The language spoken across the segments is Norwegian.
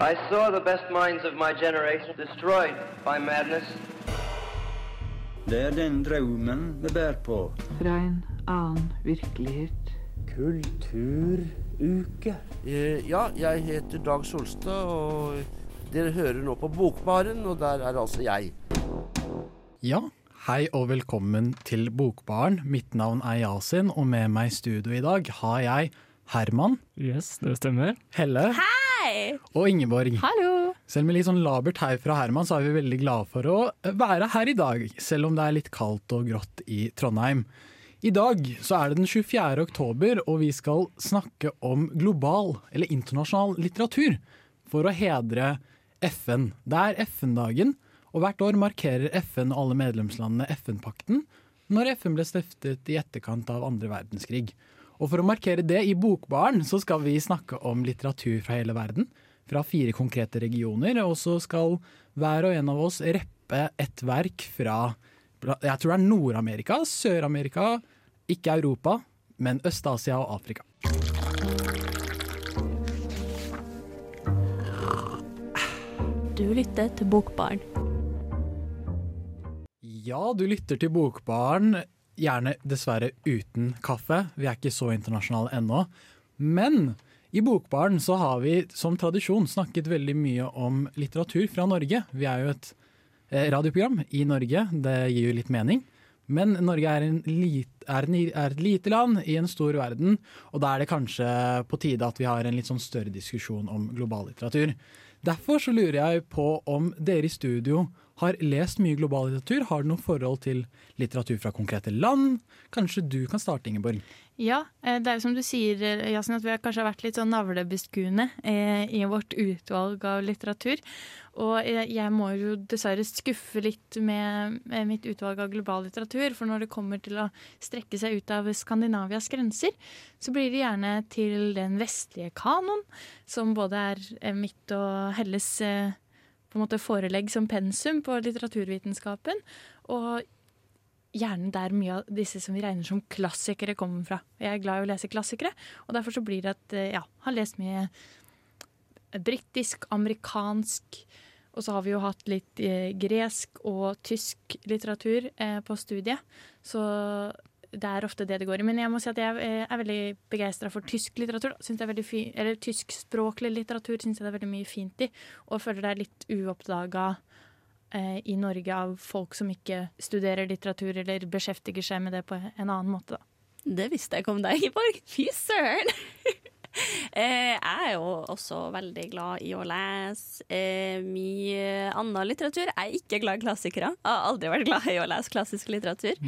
I saw the best minds of my generation destroyed by madness. Det er den drømmen vi bærer på. Fra en annen virkelighet. Kulturuke. Eh, ja, jeg heter Dag Solstad, og dere hører nå på Bokbaren, og der er altså jeg. Ja, hei og velkommen til Bokbaren. Mitt navn er Yasin, og med meg i studio i dag har jeg Herman, Yes, det stemmer. Helle og Ingeborg. Hallo! Selv med litt sånn labert her fra Herman, så er vi veldig glade for å være her i dag, selv om det er litt kaldt og grått i Trondheim. I dag så er det den 24. oktober, og vi skal snakke om global, eller internasjonal litteratur, for å hedre FN. Det er FN-dagen, og hvert år markerer FN og alle medlemslandene FN-pakten når FN ble stiftet i etterkant av andre verdenskrig. Og for å markere det i Bokbaren så skal vi snakke om litteratur fra hele verden, fra fire konkrete regioner, og så skal hver og en av oss reppe et verk fra jeg tror det er Nord-Amerika, Sør-Amerika, ikke Europa, men Øst-Asia og Afrika. Du lytter til Bokbarn. Ja, du lytter til Bokbaren, gjerne dessverre uten kaffe. Vi er ikke så internasjonale ennå. Men i Bokbaren så har vi som tradisjon snakket veldig mye om litteratur fra Norge. Vi er jo et eh, radioprogram i Norge, det gir jo litt mening. Men Norge er, lit, er, en, er et lite land i en stor verden, og da er det kanskje på tide at vi har en litt sånn større diskusjon om global litteratur. Derfor så lurer jeg på om dere i studio har lest mye global litteratur. Har du noe forhold til litteratur fra konkrete land? Kanskje du kan starte, Ingeborg? Ja, eh, det er jo som du sier, eh, Jasen, at vi har kanskje vært litt sånn navlebeskuende eh, i vårt utvalg av litteratur. Og jeg, må jo dessverre skuffe litt med, mitt utvalg av global litteratur. For når det kommer til å strekke seg ut av Skandinavias grenser, så blir det gjerne til den vestlige kanon, som både er mitt og Helles eh, på en måte forelegg som pensum på litteraturvitenskapen. Og gjerne der mye av disse som vi regner som klassikere, kommer fra. Jeg er glad i å lese klassikere, og derfor så blir det at eh, ja, har lest mye britisk, amerikansk, og så har vi jo hatt litt eh, gresk og tysk litteratur eh, på studiet. Så det er ofte det det går i. Men jeg må si at jeg eh, er veldig begeistra for tysk litteratur. Synes det er fi eller Tyskspråklig litteratur syns jeg det er veldig mye fint i, og føler det er litt uoppdaga eh, i Norge av folk som ikke studerer litteratur eller beskjeftiger seg med det på en annen måte. da. Det visste jeg ikke om deg, Ingeborg. Fy søren! Eh, jeg er jo også veldig glad i å lese eh, mye annen litteratur. Jeg er ikke glad i klassikere. Jeg har aldri vært glad i å lese klassisk litteratur.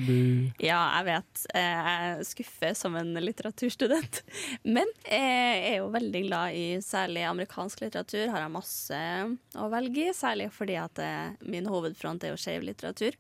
Ja, jeg vet. Eh, jeg skuffer som en litteraturstudent. Men jeg er jo veldig glad i særlig amerikansk litteratur. Har jeg masse å velge i, særlig fordi at min hovedfront er jo skeiv litteratur.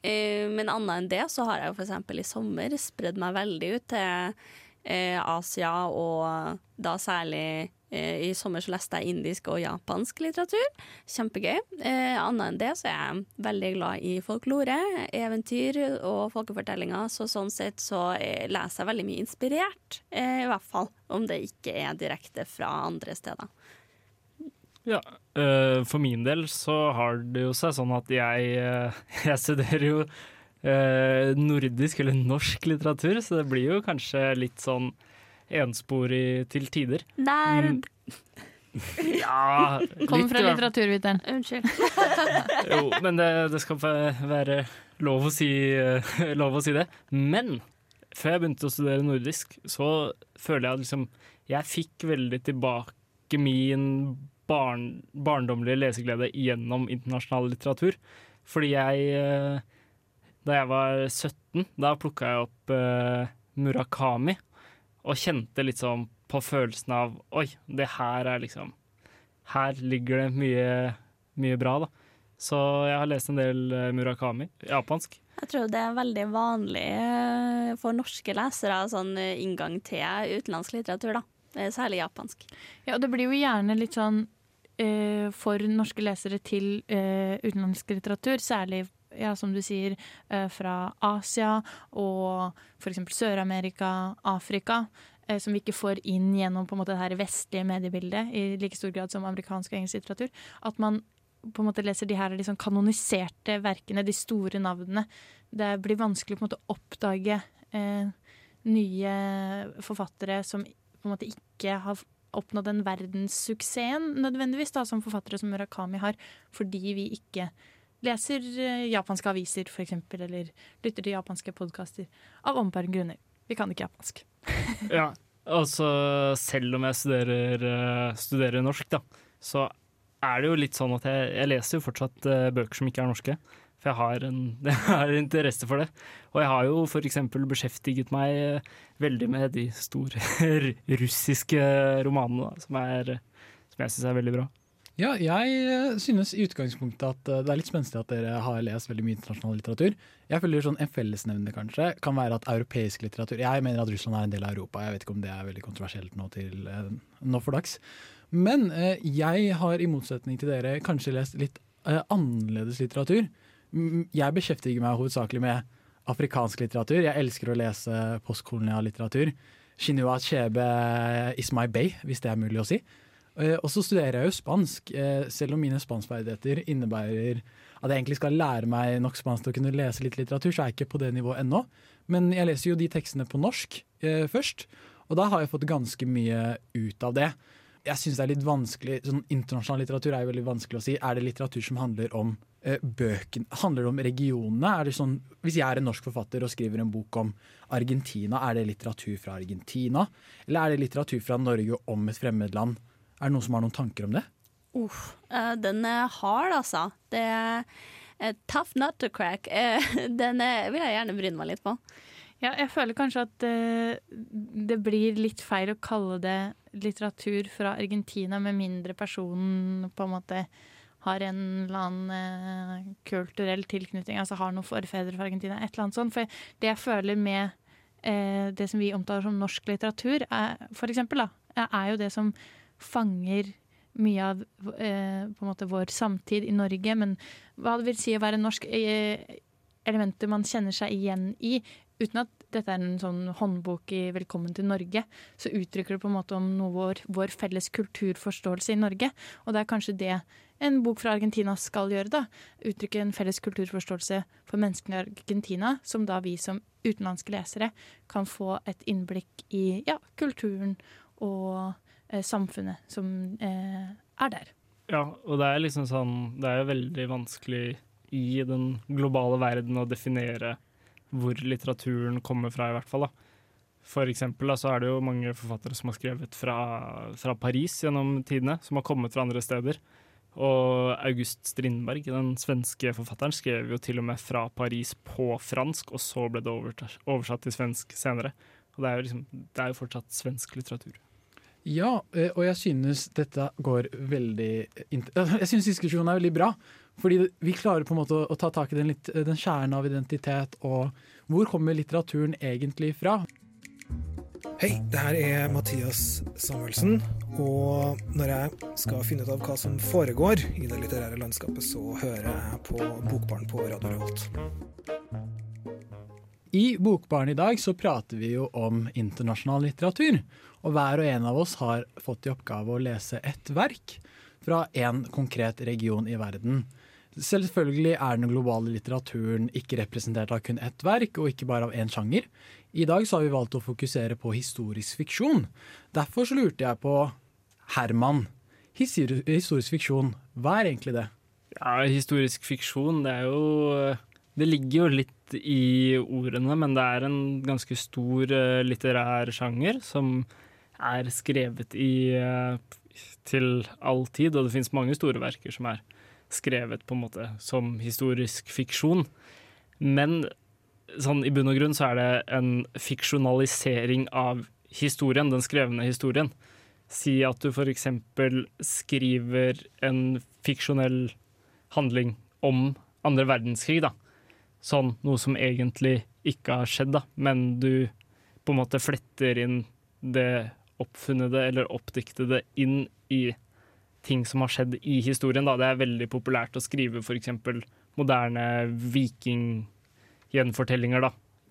Men annet enn det så har jeg jo f.eks. i sommer spredd meg veldig ut til Asia, og da særlig eh, i sommer så leste jeg indisk og japansk litteratur. Kjempegøy. Eh, annet enn det så er jeg veldig glad i folklore, eventyr og folkefortellinger, så sånn sett så eh, leser jeg veldig mye inspirert, eh, i hvert fall. Om det ikke er direkte fra andre steder. Ja, eh, for min del så har det jo seg sånn at jeg, jeg studerer jo nordisk eller norsk litteratur, så det blir jo kanskje litt sånn ensporig til tider. Nerd! Ja, Kommer litt, fra litteraturviteren. Unnskyld. Jo, men det, det skal være lov å, si, eh, lov å si det. Men før jeg begynte å studere nordisk, så føler jeg at liksom Jeg fikk veldig tilbake min barn, barndommelige leseglede gjennom internasjonal litteratur. Fordi jeg eh, Da jeg var 17, da plukka jeg opp uh, Murakami. Og kjente litt sånn på følelsen av Oi, det her er liksom Her ligger det mye, mye bra, da. Så jeg har lest en del eh, Murakami, japansk. Jeg tror det er veldig vanlig eh, for norske lesere, sånn inngang til utenlandsk litteratur, da. Særlig japansk. Ja, og det blir jo gjerne litt sånn eh, for norske lesere til eh, utenlandsk litteratur, særlig ja, som du sier, eh, fra Asia og f.eks. Sør-Amerika, Afrika. eh, som vi ikke får inn gjennom på en måte det her vestlige mediebildet i like stor grad som amerikansk og engelsk litteratur. At man på en måte leser de her liksom kanoniserte verkene, de store navnene. Det blir vanskelig på en måte å oppdage eh, nye forfattere som på en måte ikke har oppnådd den verdenssuksessen nødvendigvis, da, som forfattere som Murakami har, fordi vi ikke leser eh, japanske aviser, for eksempel, eller lytter til japanske podkaster av åpenbare grunner. Vi kan ikke japansk. Ja, altså selv om jeg studerer, eh, studerer norsk, da, så er det jo litt sånn at jeg, jeg leser jo fortsatt eh, bøker som ikke er norske. For jeg har, en, jeg har interesse for det. Og jeg har jo f.eks. beskjeftiget meg veldig med de store russiske romanene, da, som, er, som jeg syns er veldig bra. Ja, jeg eh, synes i utgangspunktet at eh, det er litt spenstig at dere har lest veldig mye internasjonal litteratur. Jeg føler sånn En fellesnevner kanskje kan være at europeisk litteratur Jeg mener at Russland er en del av Europa. Jeg vet ikke om det er veldig kontroversielt nå, til, eh, nå for dags. Men jeg har i motsetning til dere kanskje lest litt annerledes litteratur. Jeg beskjeftiger meg hovedsakelig med afrikansk litteratur. Jeg elsker å lese postkolonial litteratur. Chinua Chebe my bay, hvis det er mulig å si. Eh, Og så studerer jeg jo spansk, eh, selv om mine spanskferdigheter innebærer at jeg egentlig skal lære meg nok spansk til å kunne lese litt litteratur, så er jeg ikke på det nivået ennå. Men jeg leser jo de tekstene på norsk eh, først, og da har jeg fått ganske mye ut av det. Jeg syns det er litt vanskelig sånn Internasjonal litteratur er jo veldig vanskelig å si. Er det litteratur som handler om bøken, handler det om regionene? Er det sånn, hvis jeg er en norsk forfatter og skriver en bok om Argentina, er det litteratur fra Argentina? Eller er det litteratur fra Norge om et fremmedland? Er det noen som har noen tanker om det? Uff, eh, den er hard, altså. Det er eh, tough nut to crack. Eh, den er, vil jeg gjerne bryne meg litt på. Ja, jeg føler kanskje at det blir litt feil å kalle det litteratur fra Argentina, med mindre personen på en måte har en eller annen kulturell tilknytning, altså har noen forfedre fra Argentina, et eller annet sånt. For det jeg føler med eh, det som vi omtaler som norsk litteratur, er, for eksempel, da, er jo det som fanger mye av eh, på en måte vår samtid i Norge, men hva det vil si å være norsk eh, elementer man kjenner seg igjen i, uten at dette er en sånn håndbok i 'Velkommen til Norge', så uttrykker det på en måte om noe vår, vår felles kulturforståelse i Norge. Og det er kanskje det en bok fra Argentina skal gjøre, da. Uttrykke en felles kulturforståelse for menneskene i Argentina, som da vi som utenlandske lesere kan få et innblikk i ja, kulturen og samfunnet som eh, er der. Ja, og det er liksom sånn Det er veldig vanskelig i den globale verden å definere hvor litteraturen kommer fra, i hvert fall. da. For eksempel da, så er det jo mange forfattere som har skrevet fra, fra Paris gjennom tidene, som har kommet fra andre steder. Og August Strindberg, den svenske forfatteren, skrev jo til og med fra Paris på fransk, og så ble det oversatt til svensk senere. Og det er jo, liksom, det er jo fortsatt svensk litteratur. Ja, eh, og jeg synes dette går veldig Jeg synes diskusjonen er veldig bra. Fordi vi klarer på en måte å, ta tak i den, litt, den kjernen av identitet, og hvor kommer litteraturen egentlig fra? Hei, det her er Mathias Samuelsen, og når jeg skal finne ut av hva som foregår i det litterære landskapet, så hører jeg på Bokbarn på Radio Revolt. I Bokbaren i dag så prater vi jo om internasjonal litteratur. Og hver og en av oss har fått i oppgave å lese et verk fra en konkret region i verden. Selvfølgelig er den globale litteraturen ikke representert av kun ett verk, og ikke bare av én sjanger. I dag har vi valgt å fokusere på historisk fiksjon. Derfor lurte jeg på Herman. Historisk fiksjon, hva er egentlig det? Ja, historisk fiksjon, det er jo Det ligger jo litt i ordene, men det er en ganske stor eh, litterær sjanger som er skrevet i eh, til all tid, og det finnes mange store verker som er skrevet på en måte som historisk fiksjon. Men sånn i bunn og grunn så er det en fiksjonalisering av historien, den skrevne historien. Si at du eksempel skriver en fiksjonell handling om andre verdenskrig, da. Sånn noe som egentlig ikke har skjedd, da, men du på en måte fletter inn det oppfunnede eller oppdiktede inn i ting som har skjedd i historien. Da. Det er veldig populært å skrive f.eks. moderne vikinggjenfortellinger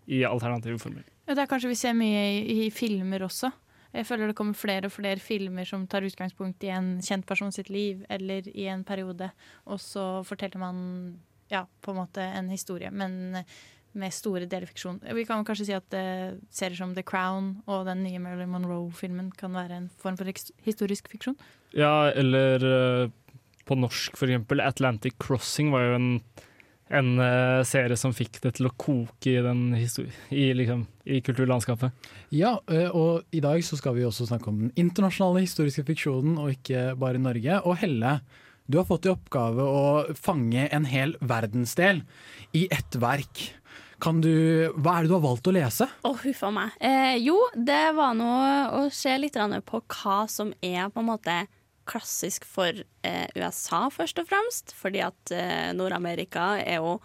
i alternative former. Ja, det er kanskje vi ser mye i, i filmer også. Jeg føler det kommer flere og flere filmer som tar utgangspunkt i en kjent person sitt liv, eller i en periode, og så forteller man ja, på en måte en historie, men med store deler fiksjon. Vi kan kanskje si at uh, serier som The Crown og den nye Marilyn Monroe-filmen kan være en form for historisk fiksjon. Ja, eller uh, på norsk for eksempel Atlantic Crossing var jo en, en uh, serie som fikk det til å koke i, den i, liksom, i kulturlandskapet. Ja, og i dag så skal vi også snakke om den internasjonale historiske fiksjonen, og ikke bare Norge. Og Helle, du har fått i oppgave å fange en hel verdensdel i ett verk. Du, hva er det du har valgt å lese? Å, oh, huff meg. Eh, jo, det var noe å se litt på hva som er på en måte klassisk for eh, USA, først og fremst. Fordi at eh, Nord-Amerika er jo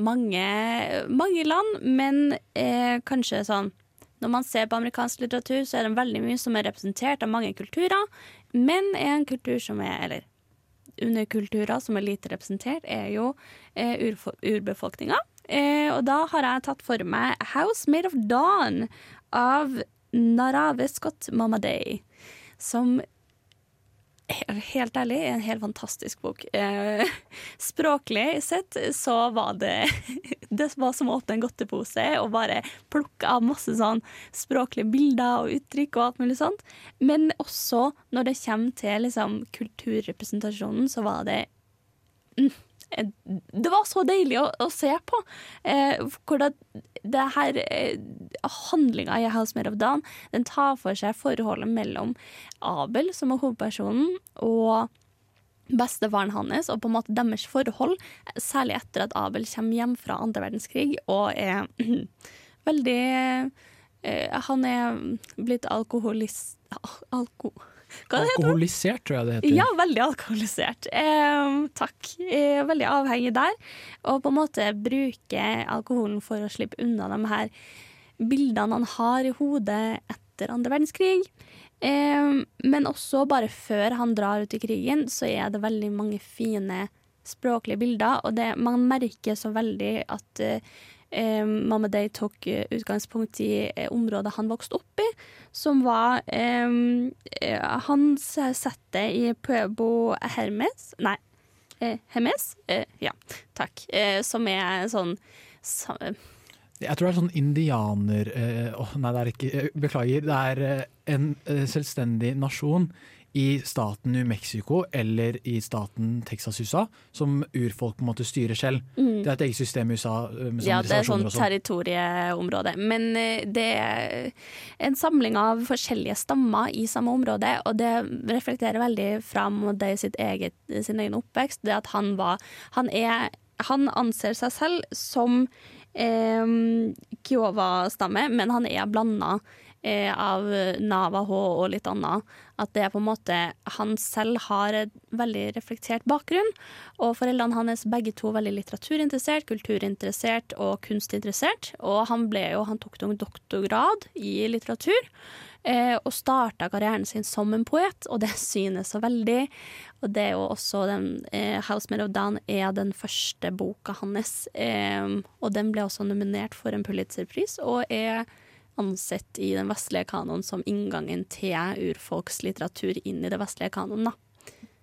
mange, mange land, men eh, kanskje sånn Når man ser på amerikansk litteratur, så er det veldig mye som er representert av mange kulturer, men en kultur som er Eller underkulturer som er lite representert, er jo eh, urbefolkninga. Eh, og da har jeg tatt for meg 'House Made of Dawn' av Narave Scott Mamaday, som helt ærlig er en helt fantastisk bok. Eh, språklig sett så var det Det var som å åpne en godtepose og bare plukke av masse sånn språklige bilder og uttrykk og alt mulig sånt. Men også når det kommer til liksom, kulturrepresentasjonen, så var det mm, det var så deilig å, å se på. Eh, hvordan det her eh, Handlinga i House Made of Dawn den tar for seg forholdet mellom Abel, som er hovedpersonen, og bestefaren hans, og på en måte deres forhold, særlig etter at Abel kommer hjem fra andre verdenskrig og er veldig eh, Han er blitt alkoholist... Alko Alkoholisert, tror jeg det heter. Ja, veldig alkoholisert. Eh, takk. Eh, veldig avhengig der. Og på en måte bruke alkoholen for å slippe unna de her bildene han har i hodet etter andre verdenskrig. Eh, men også bare før han drar ut i krigen, så er det veldig mange fine språklige bilder. Og det, man merker så veldig at eh, Day tok eh, utgangspunkt i eh, området han vokste opp i, som var eh, Hans sette i Puebo Hermes Nei, eh, Hermes? ja, takk. som er sånn så, jeg tror det er sånn indianer oh, Nei, det er ikke Beklager. Det er en selvstendig nasjon i staten New Mexico eller i staten Texas USA, som urfolk på en måte styrer selv. Mm. Det er et eget system i USA. Eh, ja, det er sånn territorieområde. Men eh, det er en samling av forskjellige stammer i samme område, og det reflekterer veldig fram det sitt eget, sin egen oppvekst. Det at han var Han, er, han anser seg selv som eh, Kiowa-stamme, men han er blanda eh, av Navaho og litt annet. At det er på en måte Han selv har et veldig reflektert bakgrunn. Og foreldrene hans begge to veldig litteraturinteressert, kulturinteressert og kunstinteressert. Og han, jo, han tok noen en doktorgrad i litteratur. Eh, og starta karrieren sin som en poet, og det synes så veldig. Og det er jo også den eh, 'House Made of Dawn' er den første boka hans. Eh, og den ble også nominert for en Pulitzerpris, og er ansett i den vestlige kanoen som inngangen til urfolkslitteratur inn i det vestlige kanoen. da.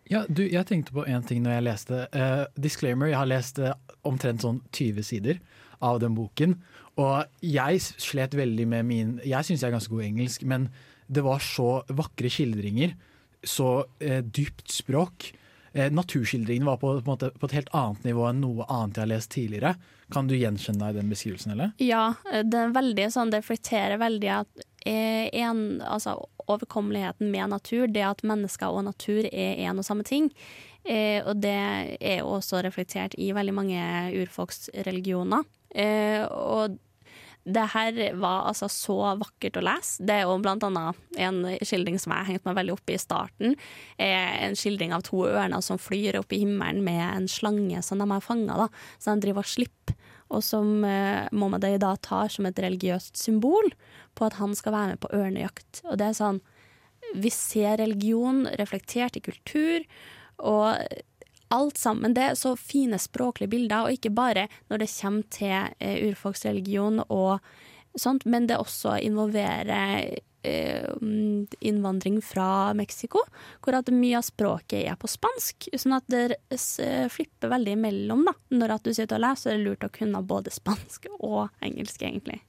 Ja, du, jeg tenkte på en ting når jeg leste. Uh, disclaimer, jeg har lest uh, omtrent sånn 20 sider av den boken. Og jeg slet veldig med min Jeg syns jeg er ganske god engelsk, men det var så vakre skildringer. Så uh, dypt språk. naturskildringene var på, på, måte, på, et helt annet nivå enn noe annet jeg har lest tidligere. Kan du gjenkjenne deg i den beskrivelsen, eller? Ja, det er veldig sånn, det reflekterer veldig at eh, en, altså, overkommeligheten med natur, det at mennesker og natur er en og samme ting. Eh, og det er også reflektert i veldig mange urfolksreligioner. Eh, og det her var altså så vakkert å lese. Det er jo blant annet en skildring som jeg har hengt meg veldig opp i i starten. En skildring av to ørner som flyr opp i himmelen med en slange som de har fanga, så de driver og slipper. Og som eh, Mohammed da tar som et religiøst symbol på at han skal være med på ørnejakt. Og det er sånn Vi ser religion reflektert i kultur. Og alt sammen. Det er så fine språklige bilder, og ikke bare når det kommer til eh, urfolksreligion og sånt, men det også involverer eh, innvandring fra Mexico, hvor at mye av språket er på spansk. Sånn at det flipper veldig imellom. da. Når at du sitter og leser, er det lurt å kunne både spansk og engelsk, egentlig.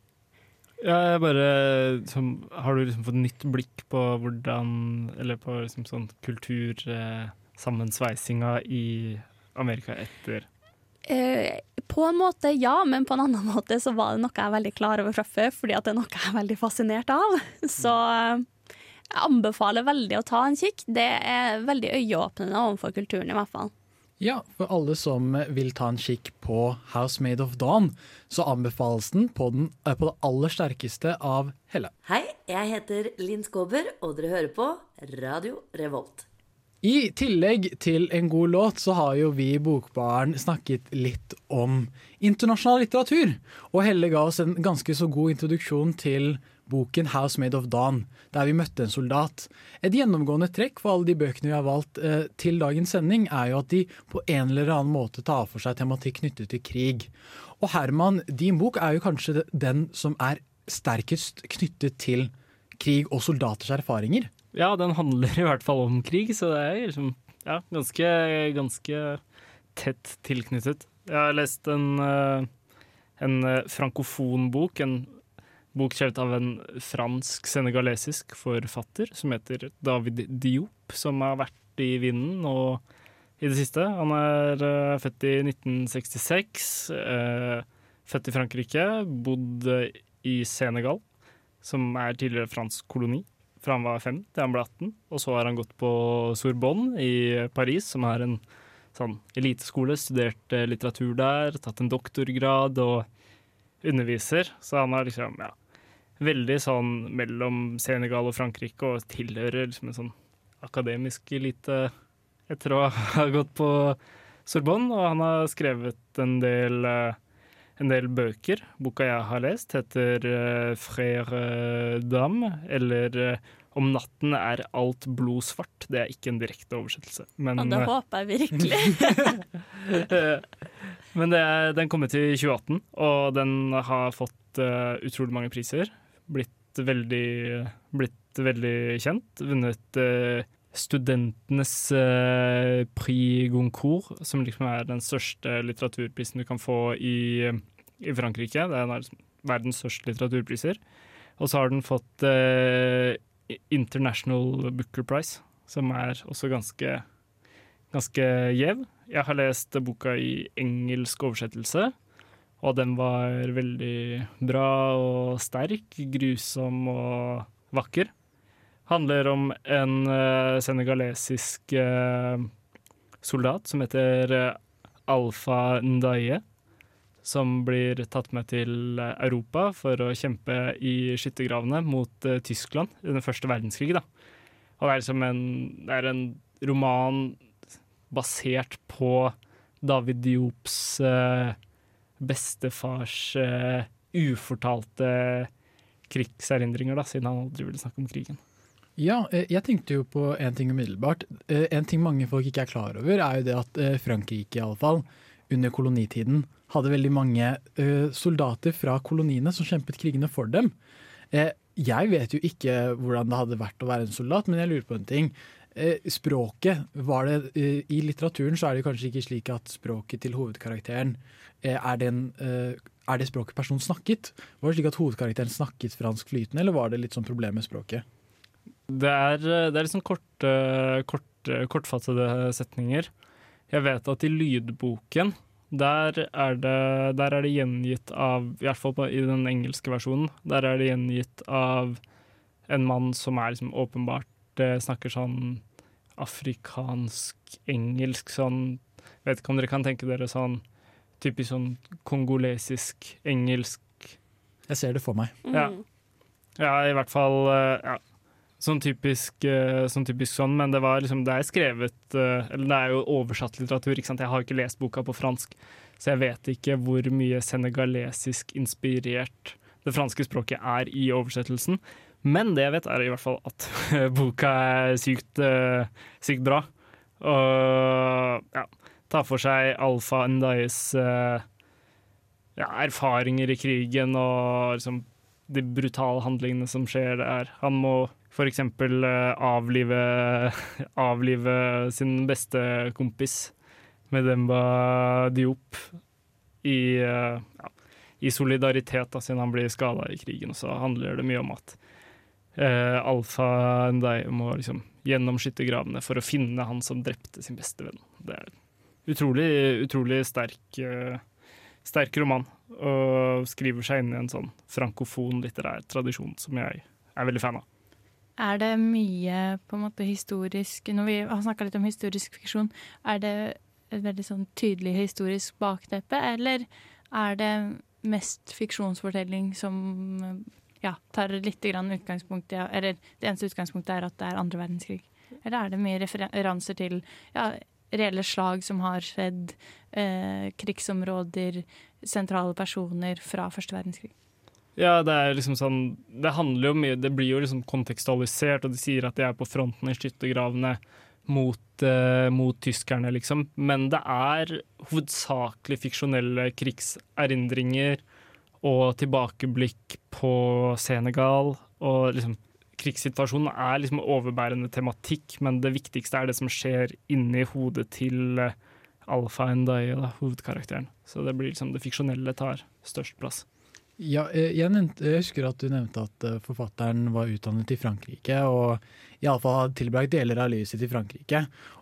Ja, bare som, Har du liksom fått nytt blikk på hvordan Eller på liksom sånn kultursammensveisinga i Amerika etter Eh, på en måte ja, men på en annen måte så var det noe jeg er veldig klar over fra før, fordi at det er noe jeg er veldig fascinert av. Så eh, jeg anbefaler veldig å ta en kikk. Det er veldig øyeåpnende overfor kulturen, i hvert fall. Ja, for alle som vil ta en kikk på House Made of Dawn, så anbefales den på, den, eh, på det aller sterkeste av Helle. Hei, jeg heter Linn Skåber, og dere hører på Radio Revolt. I tillegg til en god låt, så har jo vi i Bokbaren snakket litt om internasjonal litteratur. Og Helle ga oss en ganske så god introduksjon til boken 'House Made of Dawn', der vi møtte en soldat. Et gjennomgående trekk for alle de bøkene vi har valgt eh, til dagens sending, er jo at de på en eller annen måte tar for seg tematikk knyttet til krig. Og Herman, din bok er jo kanskje den som er sterkest knyttet til krig og soldaters erfaringer. Ja, den handler i hvert fall om krig, så det er liksom ja, ganske, ganske tett tilknyttet. Jeg har lest en, eh, en frankofonbok, bok, en bok skrevet av en fransk-senegalesisk forfatter som heter David Diop, som har vært i vinden og i det siste. Han er eh, født i 1966, eh, født i Frankrike, bodd i Senegal, som er tidligere fransk koloni fra han var fem til han ble 18. Og så har han gått på Sorbonne i Paris, som er en sånn eliteskole. Studert eh, litteratur der, tatt en doktorgrad og underviser. Så han er liksom, ja, veldig sånn mellom Senegal og Frankrike og tilhører liksom en sånn akademisk elite etter å ha gått på Sorbonne. Og han har skrevet en del eh, en del bøker. Boka jeg har lest, heter uh, 'Frère Dame', eller uh, 'Om natten er alt blodsvart'. Det er ikke en direkte oversettelse. Men, Og det uh, håper jeg virkelig. men det den kom ut i 2018, og den har fått uh, utrolig mange priser. Blitt veldig, blitt veldig kjent. Vunnet Studentenes eh, Prix Goncourt, som liksom er den største litteraturprisen du kan få i, i Frankrike. Det er liksom verdens største litteraturpriser. Og så har den fått eh, International Booker Prize, som er også ganske, ganske gjev. Jeg har lest boka i engelsk oversettelse, og den var veldig bra og sterk, grusom og vakker. Handler om en uh, senegalesisk uh, soldat som heter uh, Alfa Ndaye, som blir tatt med til Europa for å kjempe i skyttergravene mot Tyskland under første verdenskrig. Da. Og det er liksom en, det er en roman basert på David Diops bestefars ufortalte krigserindringer, da, siden han aldri ville snakke om krigen. Ja, eh, jeg tenkte jo på en ting umiddelbart. Eh, En ting mange folk ikke er klar over, er jo det at eh, Frankrike i alle fall, under kolonitiden hadde veldig mange soldater fra koloniene som kjempet krigene for dem. Jeg vet jo ikke hvordan det hadde vært å være en soldat, men jeg lurer på en ting. Språket, var det, I litteraturen så er det kanskje ikke slik at språket til hovedkarakteren er, eh, er det språket personen snakket? Var det slik at hovedkarakteren snakket fransk flytende, eller var det litt sånn problem med språket? Det er, det er liksom korte, kort, kortfattede setninger. Jeg vet at i lydboken, der er det, der er det gjengitt av I hvert fall på, i den engelske versjonen. Der er det gjengitt av en mann som er liksom åpenbart eh, snakker sånn afrikansk-engelsk sånn Vet ikke om dere kan tenke dere sånn typisk sånn kongolesisk engelsk Jeg ser det for meg. Ja. ja, i hvert fall eh, ja. Sånn typisk, eh, sånn typisk sånn, men det liksom Det er skrevet eh, Eller det er jo oversatt litteratur. Jeg har ikke lest boka på fransk, så jeg vet ikke hvor mye senegalesisk inspirert det franske språket er i oversettelsen. Men det jeg vet, er i hvert fall at boka er sykt, eh, sykt bra. Og ja, tar for seg Alfa Ndayes ja, erfaringer i krigen og liksom de brutale handlingene som skjer der. Han må f.eks. Uh, avlive, avlive sin beste kompis, Medemba Diop, i, uh, ja, i solidaritet, da, siden han blir skada i krigen. Så handler det mye om at eh, Alfa Ndei må liksom gjennom skyttergravene for å finne han som drepte sin beste venn. Det er utrolig, utrolig sterk, sterk roman, og skriver seg inn i en sånn frankofon litterær tradisjon som jeg er veldig fan av. Er det mye på en måte historisk Når vi har snakka litt om historisk fiksjon, er det et veldig sånn tydelig historisk bakteppe, eller er det mest fiksjonsfortelling som ja, tar litt utgangspunkt i Eller det eneste utgangspunktet er at det er andre verdenskrig? Eller er det mye referanser til ja, reelle slag som har skjedd, eh, krigsområder, sentrale personer fra første verdenskrig? Ja, det er liksom sånn Det handler jo mye Det blir jo liksom kontekstualisert, og de sier at de er på fronten i skyttergravene mot, uh, mot, tyskerne, liksom. Men det er hovedsakelig fiksjonelle krigserindringer og tilbakeblikk på Senegal. Og liksom krigssituasjonen er liksom overbærende tematikk, men det viktigste er det som skjer inni hodet til uh, Alfa Endaye, hovedkarakteren. Så det blir liksom det fiksjonelle tar størst plass. Ja, eh, jeg, nevnte, jeg, husker at du nevnte at eh, forfatteren var utdannet i Frankrike, og iallfall hadde tilbrakt deler av livet sitt i Frankrike.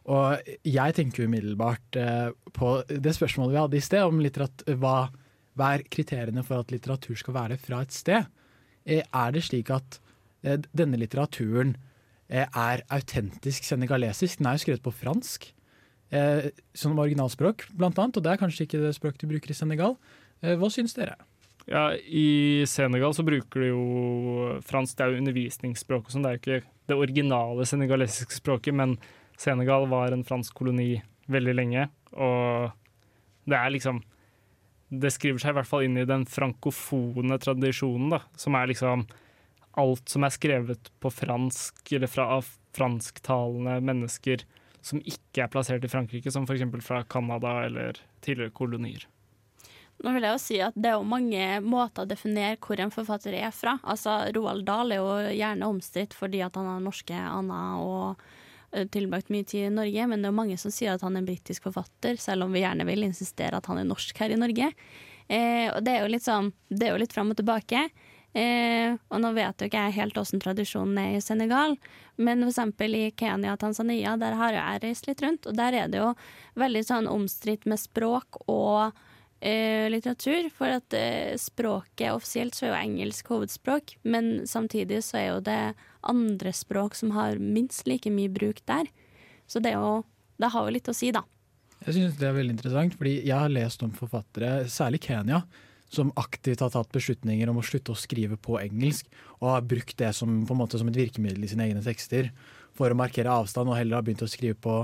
Og jeg tenker umiddelbart eh, på det spørsmålet vi hadde i sted, om hva, hva er kriteriene for at litteratur skal være fra et sted? Er det slik at denne litteraturen er autentisk senegalesisk? Den er jo skrevet på fransk, som originalspråk blant annet, og det er kanskje ikke det språket du bruker i Senegal. Hva syns dere? Ja, I Senegal så bruker de jo fransk, det er jo undervisningsspråk og sånn. Det er jo ikke det originale senegalesiske språket, men Senegal var en fransk koloni veldig lenge. Og det er liksom Det skriver seg i hvert fall inn i den frankofone tradisjonen, da. Som er liksom alt som er skrevet på fransk, eller fra fransktalende mennesker som ikke er plassert i Frankrike, som f.eks. fra Canada eller tidligere kolonier. Nå vil jeg jo si at Det er jo mange måter å definere hvor en forfatter er fra. Altså, Roald Dahl er jo gjerne omstridt fordi at han har norske aner og eh, tilbrakt mye tid i Norge, men det er jo mange som sier at han er en britisk forfatter, selv om vi gjerne vil insistere at han er norsk her i Norge. Eh, og det er jo litt sånn, det er jo litt fram og tilbake. Eh, og nå vet jo ikke jeg helt åssen tradisjonen er i Senegal, men f.eks. i Kenya og Tanzania, der har jeg reist litt rundt, og der er det jo veldig sånn omstridt med språk og eh, litteratur. For at eh, språket offisielt så er jo engelsk hovedspråk, men samtidig så er jo det andre språk som har minst like mye bruk der. Så det, jo, det har jo litt å si, da. Jeg synes det er veldig interessant, fordi jeg har lest om forfattere, særlig Kenya, som aktivt har tatt beslutninger om å slutte å skrive på engelsk, og har brukt det som, som et virkemiddel i sine egne tekster for å markere avstand, og heller har begynt å skrive på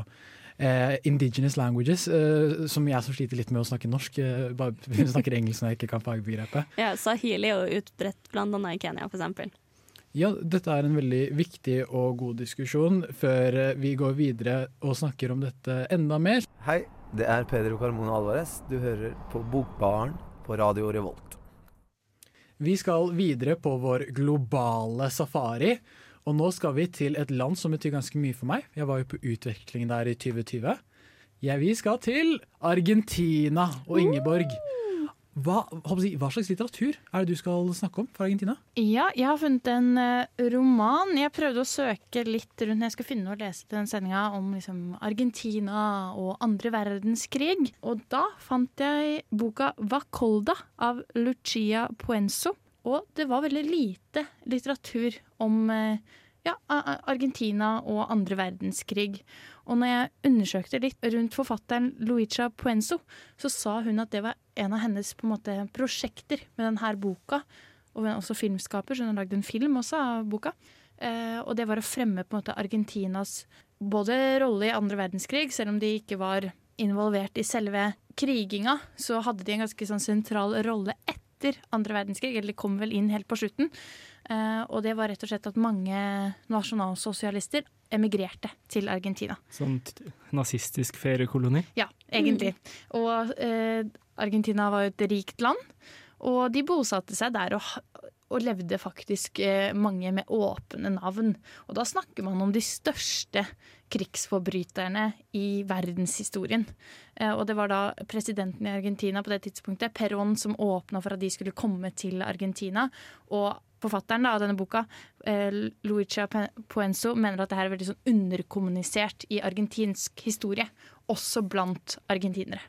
Uh, indigenous languages, eh, som jeg som sliter litt med å snakke norsk. eh, bare snakker engelsk når jeg ikke kan fagbegrepet. Ja, Sahili er jo utbredt bl.a. i Kenya, f.eks. Ja, dette er en veldig viktig og god diskusjon før vi går videre og snakker om dette enda mer. Hei, det er Pedro Carmona Alvarez. Du hører på Bokbaren på Radio Revolt. Vi skal videre på vår globale safari. Og nå skal vi til et land som betyr ganske mye for meg. Jeg var jo på utveksling der i 2020. Ja, vi skal til Argentina. Og Ingeborg, hva, hva, slags litteratur er det du skal snakke om fra Argentina? Ja, jeg har funnet en uh, roman. Jeg prøvde å søke litt rundt når jeg skulle finne og lese til den sendinga om liksom, Argentina og andre verdenskrig. Og da fant jeg boka Vacolda av Lucia Puenzo. Og det var veldig lite litteratur om eh, ja, Argentina og andre verdenskrig. Og når jeg undersøkte litt rundt forfatteren Luicha Puenzo, så sa hun at det var en av hennes en måte, prosjekter med denne boka. Og hun er også filmskaper, så hun har lagd en film også av boka. Eh, og det var å fremme på en måte Argentinas både rolle i andre verdenskrig, selv om de ikke var involvert i selve kriginga, så hadde de en ganske sånn sentral rolle etter etter andre verdenskrig, eller kom vel inn helt på slutten. Uh, og det var rett og slett at mange nasjonalsosialister emigrerte til Argentina. Sånn nazistisk feriekoloni? Ja, egentlig. Og uh, Argentina var jo et rikt land, og de bosatte seg der og, og levde faktisk eh, mange med åpne navn. Og da snakker man om de største krigsforbryterne i verdenshistorien. Eh, og det var da presidenten i Argentina på det tidspunktet, Perón, som åpna for at de skulle komme til Argentina. Og forfatteren av denne boka, Luicia Luigia Puenzo, mener at det her er veldig sånn underkommunisert i argentinsk historie, også blant argentinere.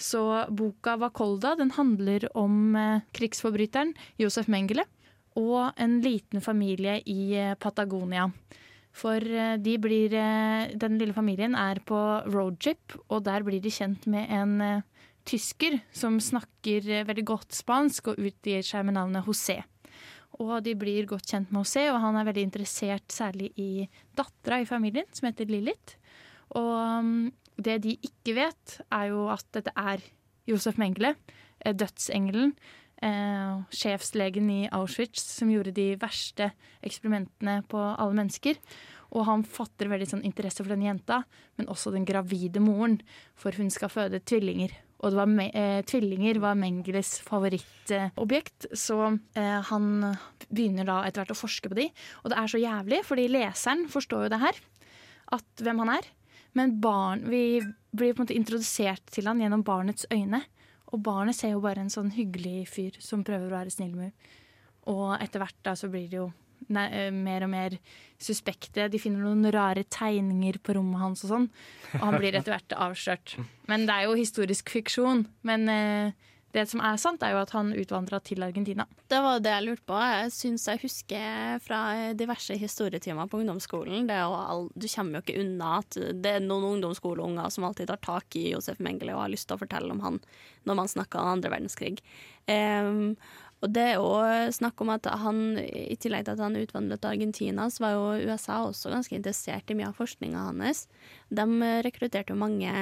Så boka Vakolda den handler om eh, krigsforbryteren Josef Mengele og en liten familie i eh, Patagonia. For eh, de blir, eh, den lille familien er på roadtrip, og der blir de kjent med en eh, tysker som snakker veldig godt spansk og utgir seg med navnet José. Og de blir godt kjent med José, og han er veldig interessert særlig i dattera i familien, som heter Lilith. Og mm, det de ikke vet, er jo at dette er Josef Mengele, dødsengelen. Eh, sjefslegen i Auschwitz som gjorde de verste eksperimentene på alle mennesker. Og han fatter veldig sånn interesse for den jenta, men også den gravide moren. For hun skal føde tvillinger. Og var eh, tvillinger var Mengeles favorittobjekt, så eh, han begynner da etter hvert å forske på de. Og det er så jævlig, fordi leseren forstår jo det her, at hvem han er. Men barn, vi blir på en måte introdusert til han gjennom barnets øyne. Og barnet ser jo bare en sånn hyggelig fyr som prøver å være snill med. Og etter hvert da så blir det jo ne eh, mer og mer suspekte. De finner noen rare tegninger på rommet hans og sånn. Og han blir etter hvert avslørt. Men det er jo historisk fiksjon. Men eh, det som er sant, er jo at han utvandra til Argentina. Det var det jeg lurte på. Jeg syns jeg husker fra diverse historietimer på ungdomsskolen all, Du kommer jo ikke unna at det er noen ungdomsskoleunger som alltid tar tak i Josef Mengele og har lyst til å fortelle om han når man snakker om andre verdenskrig. Um, og det er jo snakk om at han, i tillegg til at han utvandret til Argentina, så var jo USA også ganske interessert i mye av forskninga hans. De rekrutterte jo mange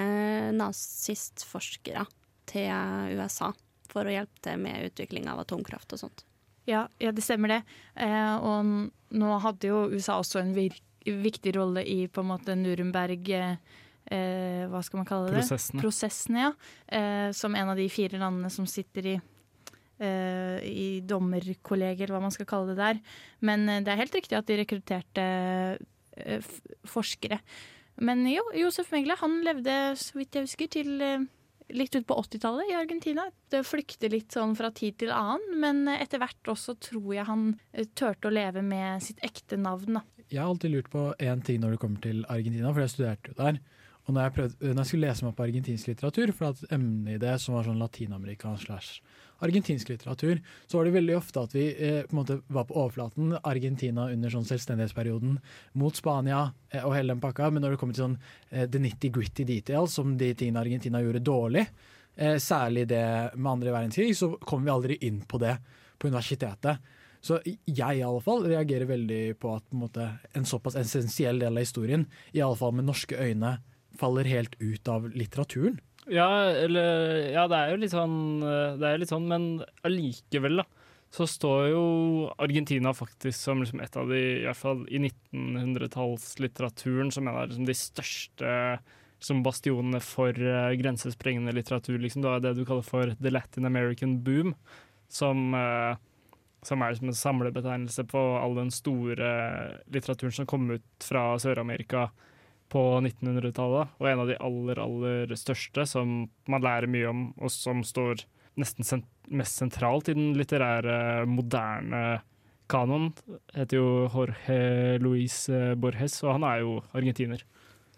nazistforskere til USA for å hjelpe til med utvikling av atomkraft og sånt. Ja, ja det stemmer det. Eh, og nå hadde jo USA også en viktig rolle i på en måte Nuremberg eh, Hva skal man kalle det? Prosessene. Prosessene, ja. Eh, som en av de fire landene som sitter i eh, i dommerkollegiet, eller hva man skal kalle det der. Men eh, det er helt riktig at de rekrutterte eh, forskere. Men jo, Josef Megle han levde, så vidt jeg husker, til litt ut på 80-tallet i Argentina. Det flykter litt sånn fra tid til annen, men etter hvert også tror jeg han turte å leve med sitt ekte navn. Da. Jeg har alltid lurt på én ting når det kommer til Argentina, for jeg studerte jo der. Og når jeg, prøvde, når jeg skulle lese meg på argentinsk litteratur, for at emnet i det som var sånn latinamerikansk slash argentinsk litteratur, så var det veldig ofte at vi eh, på en måte var på overflaten. Argentina under sånn selvstendighetsperioden mot Spania eh, og hele den pakka. Men når det kommer til sånn eh, the nitty-gritty details, som de tingene Argentina gjorde dårlig, eh, særlig det med andre verdenskrig, så kom vi aldri inn på det på universitetet. Så jeg i alle fall reagerer veldig på at på en, måte, en såpass essensiell del av historien, i alle fall med norske øyne, faller helt ut av litteraturen. Ja, eller Ja, det er jo litt sånn, det er litt sånn men allikevel, da. Så står jo Argentina faktisk som liksom et av de, i hvert fall i 1900-tallslitteraturen, som en av liksom de største som bastionene for uh, grensesprengende litteratur. Liksom. Du har det du kaller for the Latin American boom, som, uh, som er liksom en samlebetegnelse på all den store litteraturen som kom ut fra Sør-Amerika på 1900-tallet, og en av de aller, aller største som man lærer mye om, og som står nesten sent mest sentralt i den litterære, moderne kanoen, heter jo Jorge Luis eh, Borges, og han er jo argentiner.